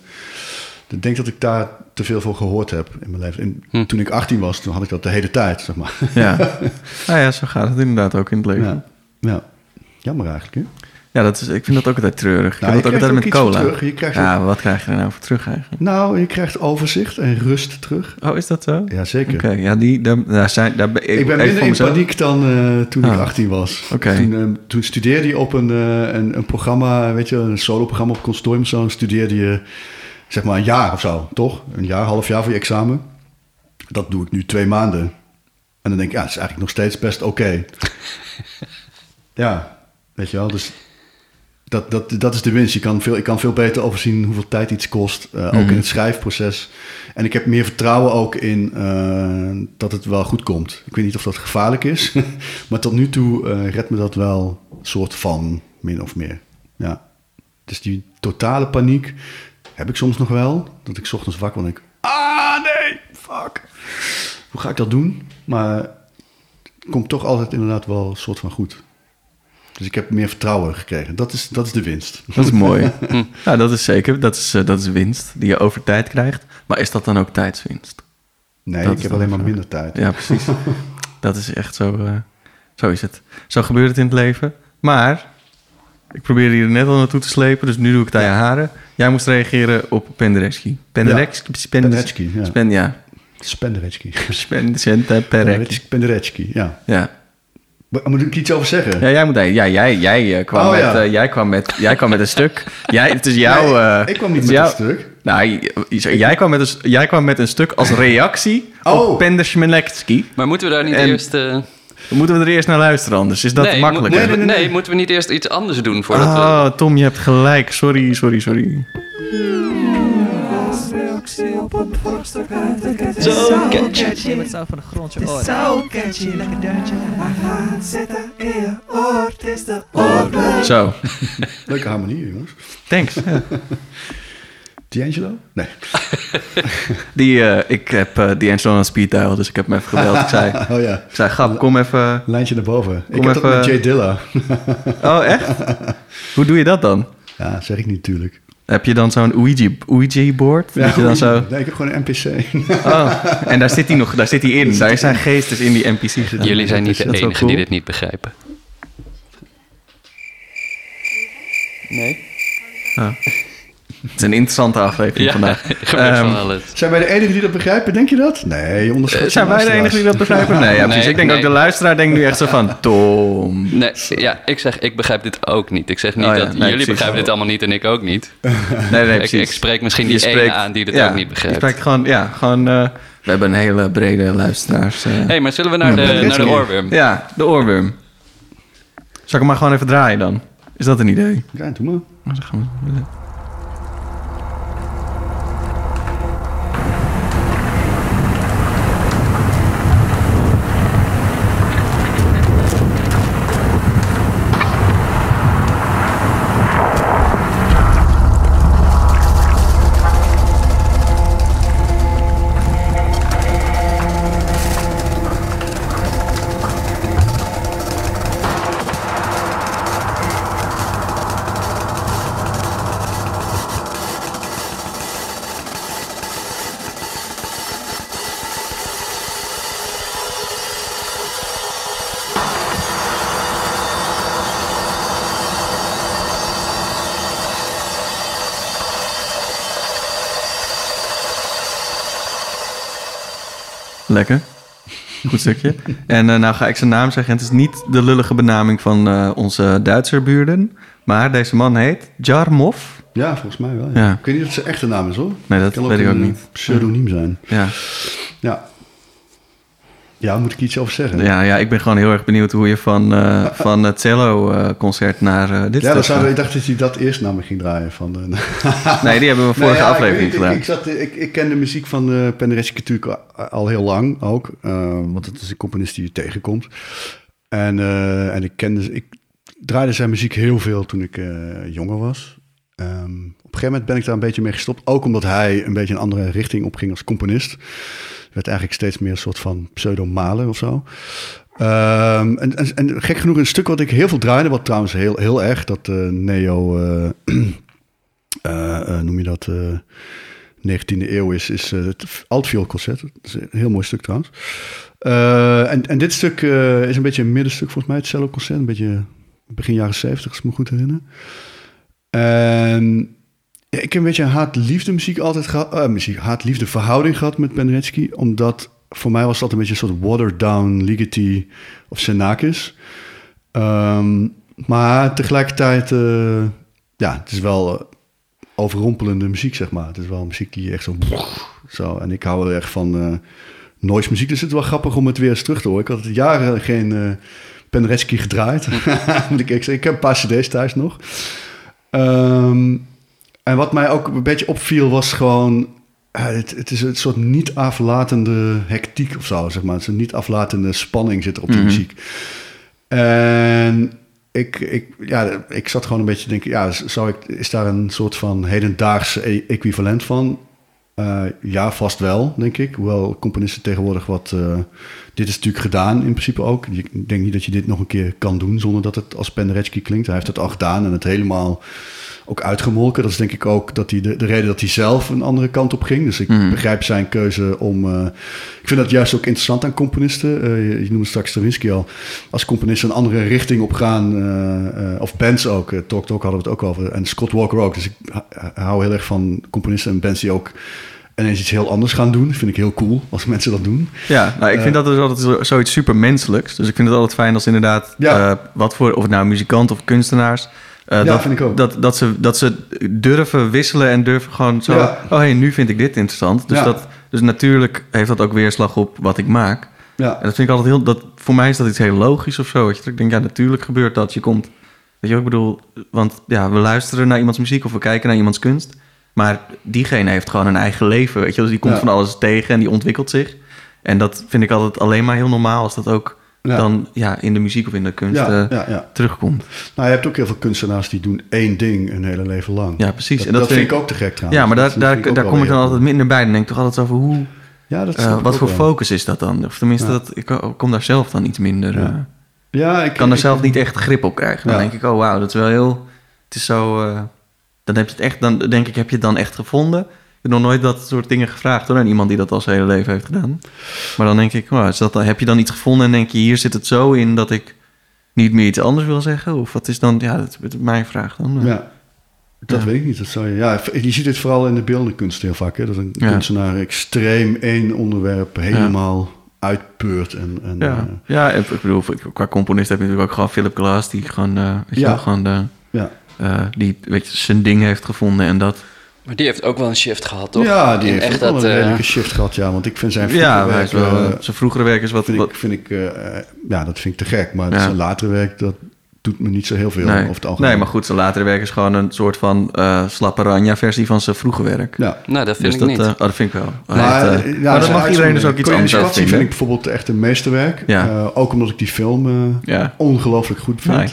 Ik denk dat ik daar te veel voor gehoord heb in mijn leven. En Hm. Toen ik 18 was, toen had ik dat de hele tijd, zeg maar. Ja. nou ja, zo gaat het inderdaad ook in het leven. Ja, ja. jammer eigenlijk, hè? Ja, dat is, ik vind dat ook altijd treurig. Nou, ik heb dat ook altijd met cola. Je krijgt ja, wat krijg je er nou voor terug eigenlijk? Nou, je krijgt overzicht en rust terug. Oh, is dat zo? Ja, zeker. Oké, ja, die, daar, daar zijn, daar ben, Ik ben minder in mezelf. paniek dan eh, toen ik Ah. 18 was. Oké. Toen, eh, toen studeerde je op een, eh, een, een programma, weet je, een solo-programma op consortium. Zo studeerde je zeg maar een jaar of zo, toch? Een jaar, half jaar voor je examen. Dat doe ik nu twee maanden. En dan denk ik, ja, het is eigenlijk nog steeds best oké. ja, weet je wel, dus dat, dat, dat is de winst. Je kan veel, ik kan veel beter overzien hoeveel tijd iets kost, eh, ook Mhm. in het schrijfproces. En ik heb meer vertrouwen ook in eh, dat het wel goed komt. Ik weet niet of dat gevaarlijk is, maar tot nu toe eh redt me dat wel soort van, min of meer. Ja. Dus die totale paniek heb ik soms nog wel. Dat ik 's ochtends wakker word en denk, ah nee, fuck. Hoe ga ik dat doen? Maar het komt toch altijd inderdaad wel een soort van goed. Dus ik heb meer vertrouwen gekregen. Dat is, dat is de winst. Dat is mooi. ja, dat is zeker. Dat is, eh, dat is winst die je over tijd krijgt. Maar is dat dan ook tijdswinst? Nee, Dat ik heb alleen maar vraag. minder tijd. Ja, precies. dat is echt zo. eh, zo is het. Zo gebeurt het in het leven. Maar ik probeerde hier net al naartoe te slepen, dus nu doe ik het aan je haren. Jij moest reageren op Penderecki. Penderecki? Penderecki, ja. Spen, ja. Spenderecki. Penderecki, ja. Ja. Maar Moet ik iets over zeggen? Ja, jij moet ja, jij, jij, eh, kwam Oh, met, ja. eh, jij, kwam met, jij kwam met een stuk. Jij, het is jouw. Nee, eh, ik kwam niet met een stuk. Nou, j- j- jij kwam met een, jij kwam met een stuk als reactie Oh. op Penderecki. Maar moeten we daar niet En- eerst... eh, Moeten we er eerst naar luisteren, anders is dat nee, makkelijker. mo- Nee, nee, nee, nee. moeten we niet eerst iets anders doen voordat we... Oh, Tom, je hebt gelijk. Sorry, sorry, sorry. Zo catchy. Zo van de grond je. Zo catchy, lekker deuntje. Hij gaat zitten in je oor. Het is de oorbel. Zo, Leuke harmonie, jongens. thanks. Ja. D'Angelo? Nee. Die, eh, ik heb eh D'Angelo aan speed dial, dus ik heb hem even gebeld. Ik zei, Oh ja, ik zei Gap, kom even... lijntje naar boven. ik heb dat even- met Jay Dilla. Oh, echt? Hoe doe je dat dan? Ja, zeg ik niet natuurlijk. Heb je dan zo'n Ouija, Ouija-board? Ja, dat je dan zo... Nee, ik heb gewoon een NPC. Oh, en daar zit hij nog, daar zit hij in. Daar zijn geestes in die NPC zitten. Jullie zijn niet de enigen die dit niet begrijpen. Nee? Het is een interessante aflevering vandaag. er gebeurt Ehm, van alles. Zijn wij de enigen die dat begrijpen? Denk je dat? Nee, je onderschat Eh, Zijn wij de enigen die dat begrijpen? Nee, ja, precies. Nee, ik denk nee. ook de luisteraar denkt nu echt zo van... Tom. Nee, ja, ik zeg, ik begrijp dit ook niet. Ik zeg niet Oh ja, dat nee, jullie precies. begrijpen dit allemaal niet en ik ook niet. Nee, nee, ik, precies. ik spreek misschien die spreekt- ene aan die dit ja, ook niet Je begrijpt. spreekt gewoon, ja, gewoon... eh, we hebben een hele brede luisteraars. eh. Hé, hey, maar zullen we naar Ja, de, naar de oorworm? Ja, de oorworm. Zal ik hem maar gewoon even draaien dan? Is dat een idee? Ja, doe maar. Nou, dan gaan we- Lekker. Goed stukje. En eh, nou ga ik zijn naam zeggen. Het is niet de lullige benaming van eh, onze Duitser buurden. Maar deze man heet Jarmov. Ja, volgens mij wel. Ja. Ja. Ik weet niet of het zijn echte naam is hoor. Nee, dat kan weet ik ook een niet. pseudoniem zijn. Ja. Ja. Ja, moet ik iets over zeggen? Ja, ja, ik ben gewoon heel erg benieuwd hoe je van, eh, van het cello-concert naar eh, dit Ja, dat zou, ik dacht dat hij dat eerst naar me ging draaien. Van Nee, die hebben we vorige ja, aflevering gedaan. Ik, ik, zat, ik, ik ken de muziek van uh, Penderecki natuurlijk al, heel lang ook. uh, want het is een componist die je tegenkomt. En, uh, en ik kende... Ik draaide zijn muziek heel veel toen ik uh, jonger was. Um, op een gegeven moment ben ik daar een beetje mee gestopt. Ook omdat hij een beetje een andere richting opging als componist. Werd eigenlijk steeds meer een soort van pseudo-malen of zo. Um, en, en, gek genoeg een stuk wat ik heel veel draaide... wat trouwens heel, heel erg dat uh, neo... uh, noem je dat... 19e eeuw is, is eh, het altvioolconcert. Dat is heel mooi stuk trouwens. Eh, en, en dit stuk eh, is een beetje een middenstuk volgens mij, het cello-concert. Een beetje begin jaren 70, als ik me goed herinner. En ik heb een beetje een haat-liefde muziek altijd gehad. eh, muziek, haat-liefde verhouding gehad met Penderecki. Omdat voor mij was dat een beetje een soort watered-down Ligeti of Xenakis. Ehm, maar tegelijkertijd, eh, ja, het is wel eh, overrompelende muziek, zeg maar. Het is wel muziek die echt zo... zo en ik hou er echt van noise muziek. Dus het is wel grappig om het weer eens terug te horen. Ik had jaren geen eh Penderecki gedraaid. Ik, ik, heb een paar cd's thuis nog. Ehm, en wat mij ook een beetje opviel was gewoon... eh, het, het is een soort niet aflatende hectiek of zo, zeg maar. Het is een niet aflatende spanning zit er op die Mhm. muziek. En ik, ik, ja, ik zat gewoon een beetje te denken... Ja, zou ik, is daar een soort van hedendaagse e- equivalent van? Eh, ja, vast wel, denk ik. Hoewel componisten tegenwoordig wat... eh, dit is natuurlijk gedaan in principe ook. Ik denk niet dat je dit nog een keer kan doen... zonder dat het als Penderecki klinkt. Hij heeft het al gedaan en het helemaal ook uitgemolken. Dat is denk ik ook dat hij de, de reden dat hij zelf een andere kant op ging. Dus ik Mhm. begrijp zijn keuze om... eh, ik vind dat juist ook interessant aan componisten. Eh, je, je noemde straks Stravinsky al. Als componisten een andere richting op gaan... eh, of bands ook. Talk Talk hadden we het ook over. En Scott Walker ook. Dus ik hou heel erg van componisten en bands die ook... ineens iets heel anders gaan doen. Dat vind ik heel cool als mensen dat doen. Ja, nou, ik vind dat dus altijd zo- zoiets super menselijks. Dus ik vind het altijd fijn als inderdaad, Ja. wat voor, of het nou muzikanten of kunstenaars, eh, Ja, dat, vind ik ook. Dat, dat, ze, dat ze durven wisselen en durven gewoon zo, Ja. oh hey, nu vind ik dit interessant. Dus, Ja. dat, dus natuurlijk heeft dat ook weerslag op wat ik maak. Ja, En dat vind ik altijd heel, dat, voor mij is dat iets heel logisch of zo. weet je. Dat Ik denk, ja, natuurlijk gebeurt dat. Je komt, weet je wat ik bedoel? Want ja, we luisteren naar iemands muziek of we kijken naar iemands kunst. Maar diegene heeft gewoon een eigen leven, weet je. Dus die komt van alles tegen en die ontwikkelt zich. En dat vind ik altijd alleen maar heel normaal als dat ook Ja. dan ja, in de muziek of in de kunst ja, eh, terugkomt. Nou, je hebt ook heel veel kunstenaars die doen één ding een hele leven lang. Ja, precies. Dat, en dat, dat vind ik ook te gek trouwens. Ja, maar Dat daar, daar, daar kom ik dan altijd minder bij. Dan denk ik toch altijd over hoe... Ja, dat ik wat voor wel. focus is dat dan? Of tenminste, dat, ik kom daar zelf dan iets minder... Ja. eh, Ja, ik kan ik- zelf niet echt grip op krijgen. Dan denk ik, oh wauw, dat is wel heel... Het is zo... dan heb je het echt... Dan denk ik, heb je het dan echt gevonden? Heb nog nooit dat soort dingen gevraagd hoor, aan iemand die dat al zijn hele leven heeft gedaan. Maar dan denk ik, wow, is dat, heb je dan iets gevonden en denk je, hier zit het zo in dat ik niet meer iets anders wil zeggen? Of wat is dan... Ja, dat is mijn vraag dan. Ja, dat Ja. weet ik niet. Dat zou je, ja, je ziet het vooral in de beeldende kunst heel vaak. Hè? Dat een Ja. kunstenaar extreem één onderwerp helemaal uitpeurt. En, en, Ja, eh, ja ik ik bedoel, qua componist heb je natuurlijk ook gewoon Philip Glass, die gewoon, eh, weet je Ja. wel, gewoon de, ja. eh, die weet je, zijn ding heeft gevonden en dat. Maar die heeft ook wel een shift gehad, toch? ja, die In heeft echt ook wel een eh, redelijke shift gehad. Ja, want ik vind zijn Ja, vroege hij is werk, wel, eh, zijn vroegere werk is wat, vind wat ik, vind ik eh, eh, ja, dat vind ik te gek. Maar Ja. zijn latere werk, dat doet me niet zo heel veel nee, over het algemeen. nee, maar goed, zijn latere werk is gewoon een soort van eh slapperanja versie van zijn vroege werk. Ja. Nou, dat vind dus ik dat, niet. eh, oh, dat vind ik wel. Maar, heeft, ja, maar dat mag iedereen dus ook iets anders over vinden. vind ik bijvoorbeeld echt een meesterwerk. Ja. Eh, ook omdat ik die film eh, ja, ongelooflijk goed vind. nee.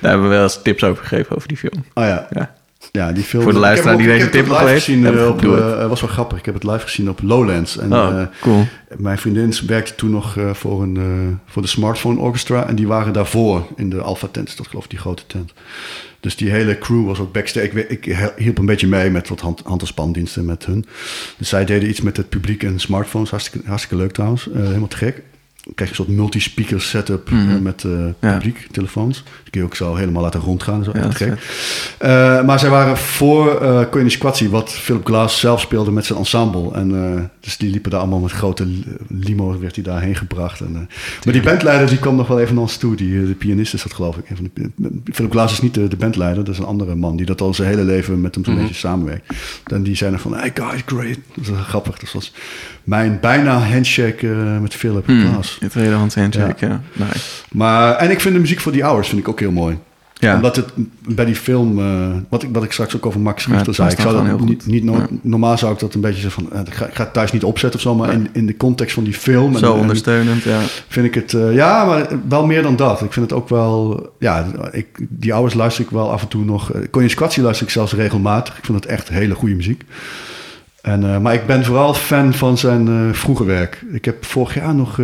Daar hebben we wel eens tips over gegeven over die film. Oh ja. Ja. Ja, die film. Voor de luisteraar die deze tip het nog gezien. eh, op, eh, was wel grappig. Ik heb het live gezien op Lowlands. En Oh, eh, mijn vriendin werkte toen nog voor, een, voor de Smartphone Orchestra. En die waren daarvoor in de Alpha Tent. Dat geloof ik die grote tent. Dus die hele crew was ook backstage. Ik, ik hielp een beetje mee met wat hand, hand- en spandiensten met hun. Dus zij deden iets met het publiek en smartphones. Hartstikke, hartstikke leuk trouwens. Helemaal te gek. Krijg je een soort multi-speaker setup Mhm. eh, met eh, Ja. publiek, telefoons. Die kun je ook zo helemaal laten rondgaan. Zo Ja, gek. Eh, maar zij waren voor uh, Koenig Kwatsi, wat Philip Glass zelf speelde met zijn ensemble. En, dus die liepen daar allemaal met grote li- limo, werd hij daarheen gebracht. En, maar die bandleider die kwam nog wel even naar ons toe. Die, de pianist is dat geloof ik. Van de- Philip Glass is niet de, de bandleider, dat is een andere man. Die dat al zijn hele leven met hem zo'n Mhm. beetje samenwerkt. En die zei dan van, hey guys, great. Dat is grappig. Dat was mijn bijna handshake eh, met Philip Hmm, Glass. het tweedehands handshake, ja. Nice. Maar, en ik vind de muziek voor die hours vind ik ook heel mooi Ja, omdat het bij die film, eh, wat, ik, wat ik straks ook over Max Ja, Richter het zei, ik zou dat niet, heel niet no- Ja. normaal zou ik dat een beetje zeggen van, eh, ik, ga, ik ga het thuis niet opzetten of zo, maar Ja. in, in de context van die film en, zo en ondersteunend, ja. vind ik het, ja, maar wel meer dan dat. Ik vind het ook wel, ja, ik, die hours luister ik wel af en toe nog. Uh, Kwatsi luister ik zelfs regelmatig. Ik vind het echt hele goede muziek. En, eh, maar ik ben vooral fan van zijn eh vroege werk. Ik heb vorig jaar nog...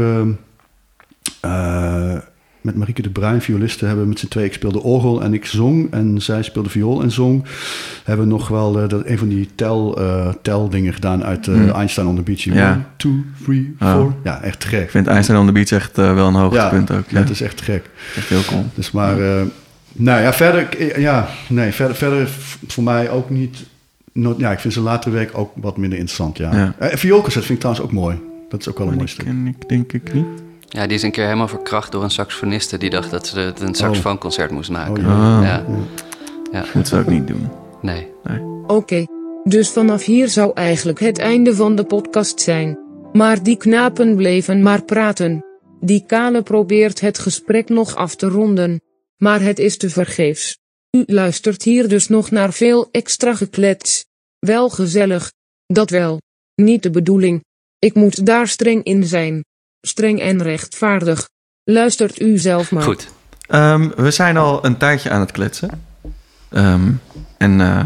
eh, met Marieke de Bruin, violisten, hebben met z'n twee. Ik speelde orgel en ik zong. En zij speelde viool en zong. Hebben nog wel dat, een van die tel, tel dingen gedaan uit Hmm. Einstein on the Beach. Ja. One, two, three, Oh. four. Ja, echt gek. Ik vind Einstein on the Beach echt wel een hoogtepunt ook. Ja, dat is echt gek. echt heel cool. Dus maar, nou ja, verder, ja, nee, verder, verder voor mij ook niet. Ja, ik vind ze latere week ook wat minder interessant, ja. Ja. Eh, vioolconcert vind ik trouwens ook mooi. Dat is ook wel een mooi Die stuk. ken ik denk ik niet. Ja, die is een keer helemaal verkracht door een saxofoniste die dacht dat ze het een saxofoonconcert moest maken. Oh, Ah, Ja, ja, moet ze ook niet doen. nee. Oké. Dus vanaf hier zou eigenlijk het einde van de podcast zijn. Maar die knapen bleven maar praten. Die kale probeert het gesprek nog af te ronden. Maar het is te vergeefs. U luistert hier dus nog naar veel extra geklets. Wel gezellig. Dat wel. Niet de bedoeling. Ik moet daar streng in zijn. Streng en rechtvaardig. Luistert u zelf maar. Goed. Ehm, we zijn al een tijdje aan het kletsen. Ehm, en eh,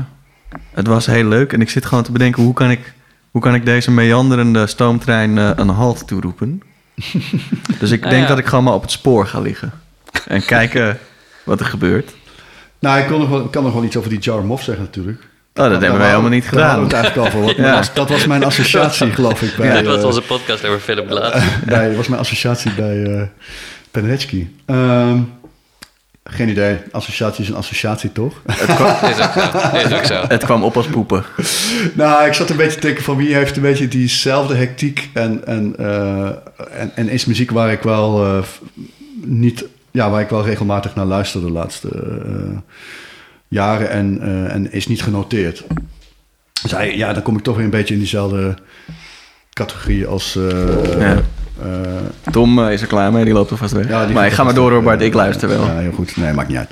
het was heel leuk. En ik zit gewoon te bedenken, hoe kan ik, hoe kan ik deze meanderende stoomtrein eh, een halt toeroepen? dus ik Nou denk ja. dat ik gewoon maar op het spoor ga liggen. En kijken wat er gebeurt. Nou, ik, kon nog wel, ik kan nog wel iets over die Jar Moff zeggen natuurlijk. Oh, dat hebben wij helemaal niet gedaan. het eigenlijk al voor. Wat- Ja. dat was mijn associatie, geloof ik. Bij, Dit was eh, onze podcast over Philip Glass. bij, dat was mijn associatie bij eh. Ehm, geen idee. Associatie is een associatie, toch? is ook zo. Is ook zo. Het kwam op als poepen. nou, ik zat een beetje te denken van wie heeft een beetje diezelfde hectiek en, en, eh, en, en is muziek waar ik wel eh, f- niet, ja, waar ik wel regelmatig naar luister de laatste eh, jaren en, eh, en is niet genoteerd. Dus hij- ja, dan kom ik toch weer een beetje in diezelfde categorie als. eh, Ja. Tom is er klaar mee, die loopt er vast weg. ja, maar ik ga maar door hoor. Bart. Ik luister wel. Ja, heel goed. Nee, maakt niet uit.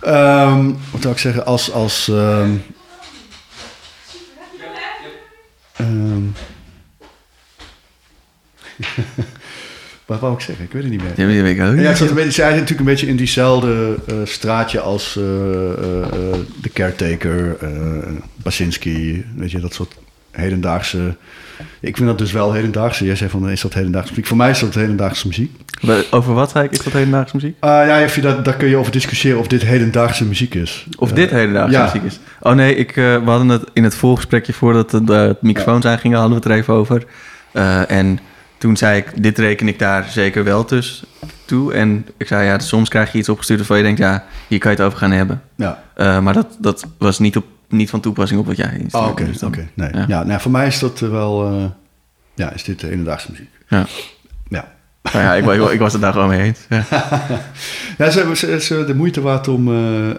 Ehm, wat zou ik zeggen? Als... als ehm, ehm, wat wou ik zeggen? Ik weet het niet meer. Ja, weet ik ook. Ja, ik zat een beetje, zij zit natuurlijk een beetje in diezelfde eh, straatje als eh, eh, de Caretaker, Basinski, weet je, dat soort hedendaagse... Ik vind dat dus wel hedendaagse. Jij zei van, is dat hedendaagse muziek? Voor mij is dat hedendaagse muziek. Over wat zei ik? Is dat hedendaagse muziek? Ah ja, je dat, daar kun je over discussiëren of dit hedendaagse muziek is. Of dit hedendaagse ja. muziek is. Oh nee, ik, we hadden het in het voorgesprekje voordat de, de microfoons aangingen, hadden we het er even over. En toen zei ik, dit reken ik daar zeker wel tussen toe. En ik zei, ja, soms krijg je iets opgestuurd waarvan je denkt, ja, hier kan je het over gaan hebben. Ja. Eh, maar dat, dat was niet, op, niet van toepassing op wat jij instuurde. Oh, oké. Dus oké. Nee. ja. Ja. nou, voor mij is dat eh, wel... eh, ja, is dit hedendaagse muziek. Ja. Ja. Nou ja, ik, wa- ik was het daar gewoon mee eens. Ja. Ja, ze hebben ze, ze de moeite waard om eh,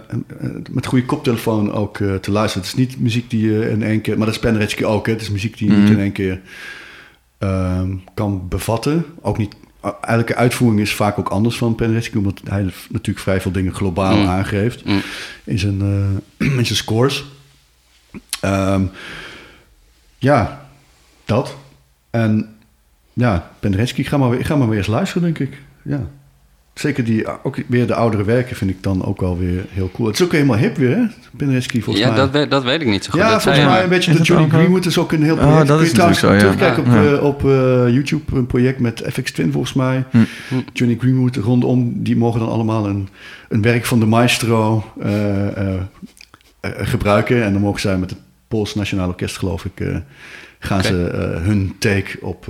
met goede koptelefoon ook te luisteren. Het is niet muziek die je in één keer... Maar dat is Penderecki ook, hè. Het is muziek die je niet Mhm. in één keer ehm, kan bevatten. Ook niet... Elke uitvoering is vaak ook anders van Penderecki... omdat hij natuurlijk vrij veel dingen globaal Mm. aangeeft Mm. in zijn, eh, in zijn scores. Ehm, ja, dat. En ja, Penderecki, ga maar, weer- ga maar weer eens luisteren, denk ik. Ja. Zeker die, ook weer de oudere werken vind ik dan ook wel weer heel cool. Het is ook helemaal hip weer, hè? Penderecki volgens Ja, mij. dat, weet- dat weet ik niet zo goed. ja, dat volgens mij een beetje de Johnny? Greenwood is ook een heel Oh, project. dat Kun is je trouwens natuurlijk zo, ja. terugkijken op, Ja. eh, op eh, YouTube, een project met FX Twin volgens mij. Hm. Johnny Greenwood rondom, die mogen dan allemaal een, een werk van de maestro eh, gebruiken. En dan mogen zij met het Pools Nationaal Orkest, geloof ik, eh, gaan ze hun take op...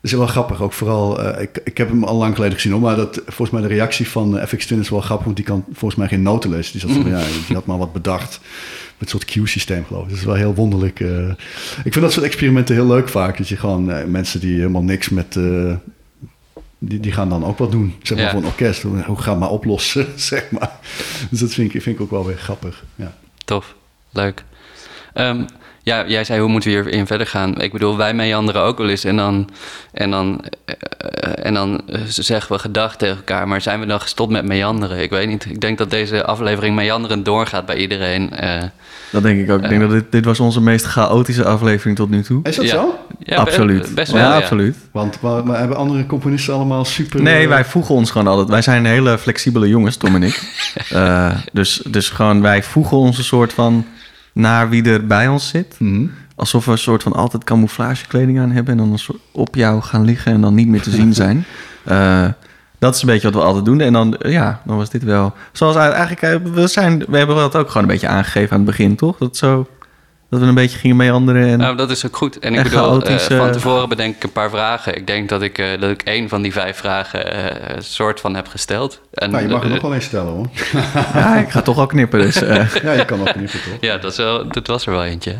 is wel grappig, ook vooral... eh, ik, ik heb hem al lang geleden gezien, hoor, maar dat, volgens mij de reactie van eh, FX Twin is wel grappig, want die kan volgens mij geen noten lezen. Die, zat van, ja, die had maar wat bedacht met een soort cue-systeem, geloof ik. Dat is wel heel wonderlijk. eh. ik vind dat soort experimenten heel leuk vaak. Dat je gewoon mensen die helemaal niks met... die, die gaan dan ook wat doen, zeg maar, Ja. voor een orkest. Hoe, hoe ga maar oplossen, zeg maar. Dus dat vind ik, vind ik ook wel weer grappig, ja. Tof, leuk. Ehm, ja, jij zei hoe moeten we hierin verder gaan? Ik bedoel, wij meanderen ook wel eens en dan, en dan, eh, en dan eh, zeggen we gedag tegen elkaar. Maar zijn we dan gestopt met meanderen? Ik weet niet. Ik denk dat deze aflevering meanderend doorgaat bij iedereen. eh. Dat denk ik ook. Ik denk dat dit, dit was onze meest chaotische aflevering tot nu toe. Is dat Ja. zo? ja, absoluut. Best wel, ja, ja. absoluut. Want maar, maar hebben andere componisten allemaal super... Nee, wij voegen ons gewoon altijd. Wij zijn hele flexibele jongens, Tom en ik. Eh, dus, dus gewoon, wij voegen ons een soort van naar wie er bij ons zit. mhm. Alsof we een soort van altijd camouflagekleding aan hebben... en dan een soort op jou gaan liggen en dan niet meer te zien zijn. Eh, Dat is een beetje wat we altijd doen. En dan, eh, ja, dan was dit wel... Zoals eigenlijk, eh, we, zijn, we hebben dat ook gewoon een beetje aangegeven aan het begin, toch? Dat, zo, dat we een beetje gingen meanderen. En, Nou, dat is ook goed. En ik En bedoel, chaotisch, eh, van eh, tevoren bedenk ik een paar vragen. Ik denk dat ik, eh, dat ik één van die vijf vragen eh, een soort van heb gesteld. En, Nou, je mag er nog wel eens stellen hoor. ja, ik ga toch al knippen, dus... eh, Ja, je kan ook niet toch? Ja, dat, is wel, dat was er wel eentje.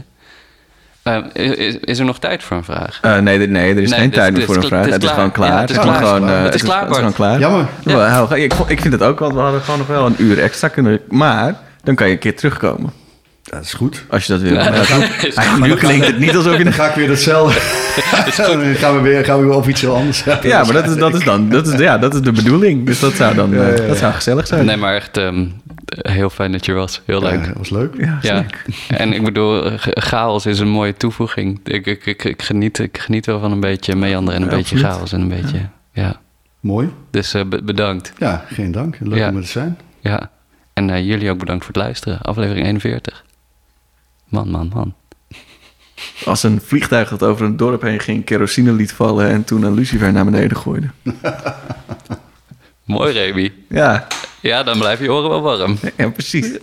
Eh, is, is er nog tijd voor een vraag? eh, nee, nee, er is Nee, geen tijd meer voor is een vraag. het Het is gewoon klaar. Ja, het is klaar. gewoon, eh, Het is klaar, Het is gewoon klaar. Jammer. Ja. Nou, ik, ik vind het ook, want we hadden gewoon nog wel een uur extra kunnen... Maar dan kan je een keer terugkomen, Dat is goed. als je dat wil. Ja, dat is nu klinkt het niet alsof je... Dan ga ik weer hetzelfde. dan gaan we weer, gaan we weer op iets heel anders hebben. Ja, maar dat is, dat is dan dat is, ja, dat is de bedoeling. Dus dat zou dan Ja, ja, eh, ja. dat zou gezellig zijn. Nee, maar echt ehm, heel fijn dat je er was. Heel Ja, leuk. dat was leuk. Ja, Ja, en ik bedoel, eh, cha- chaos is een mooie toevoeging. Ik, ik, ik, ik, geniet, ik geniet wel van een beetje meanderen en een Ja, beetje absoluut. chaos en een beetje, ja. Mooi. Dus eh, be- bedankt. Ja, geen dank. Leuk Ja. om er te zijn. Ja. En jullie ook bedankt voor het luisteren. Aflevering 41. Man, man, man. Als een vliegtuig dat over een dorp heen ging, kerosine liet vallen en toen een lucifer naar beneden gooide. Mooi, Remy. Ja, Ja, dan blijf je oren wel warm. ja precies.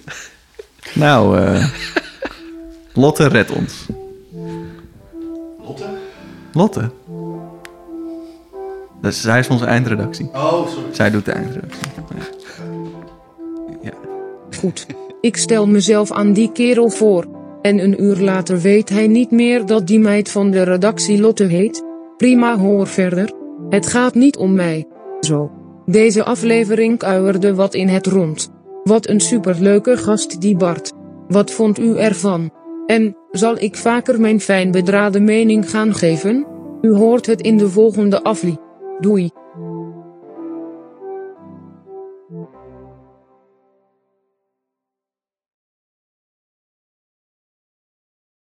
Nou, eh, Lotte red ons. Lotte? Lotte? Dus zij is onze eindredactie. Oh, sorry. Zij doet de eindredactie. Ja. Goed. Ik stel mezelf aan die kerel voor. En een uur later weet hij niet meer dat die meid van de redactie Lotte heet. Prima hoor verder. Het gaat niet om mij. Zo. Deze aflevering kuierde wat in het rond. Wat een superleuke gast die Bart. Wat vond u ervan? En, zal ik vaker mijn fijn bedraden mening gaan geven? U hoort het in de volgende aflie. Doei.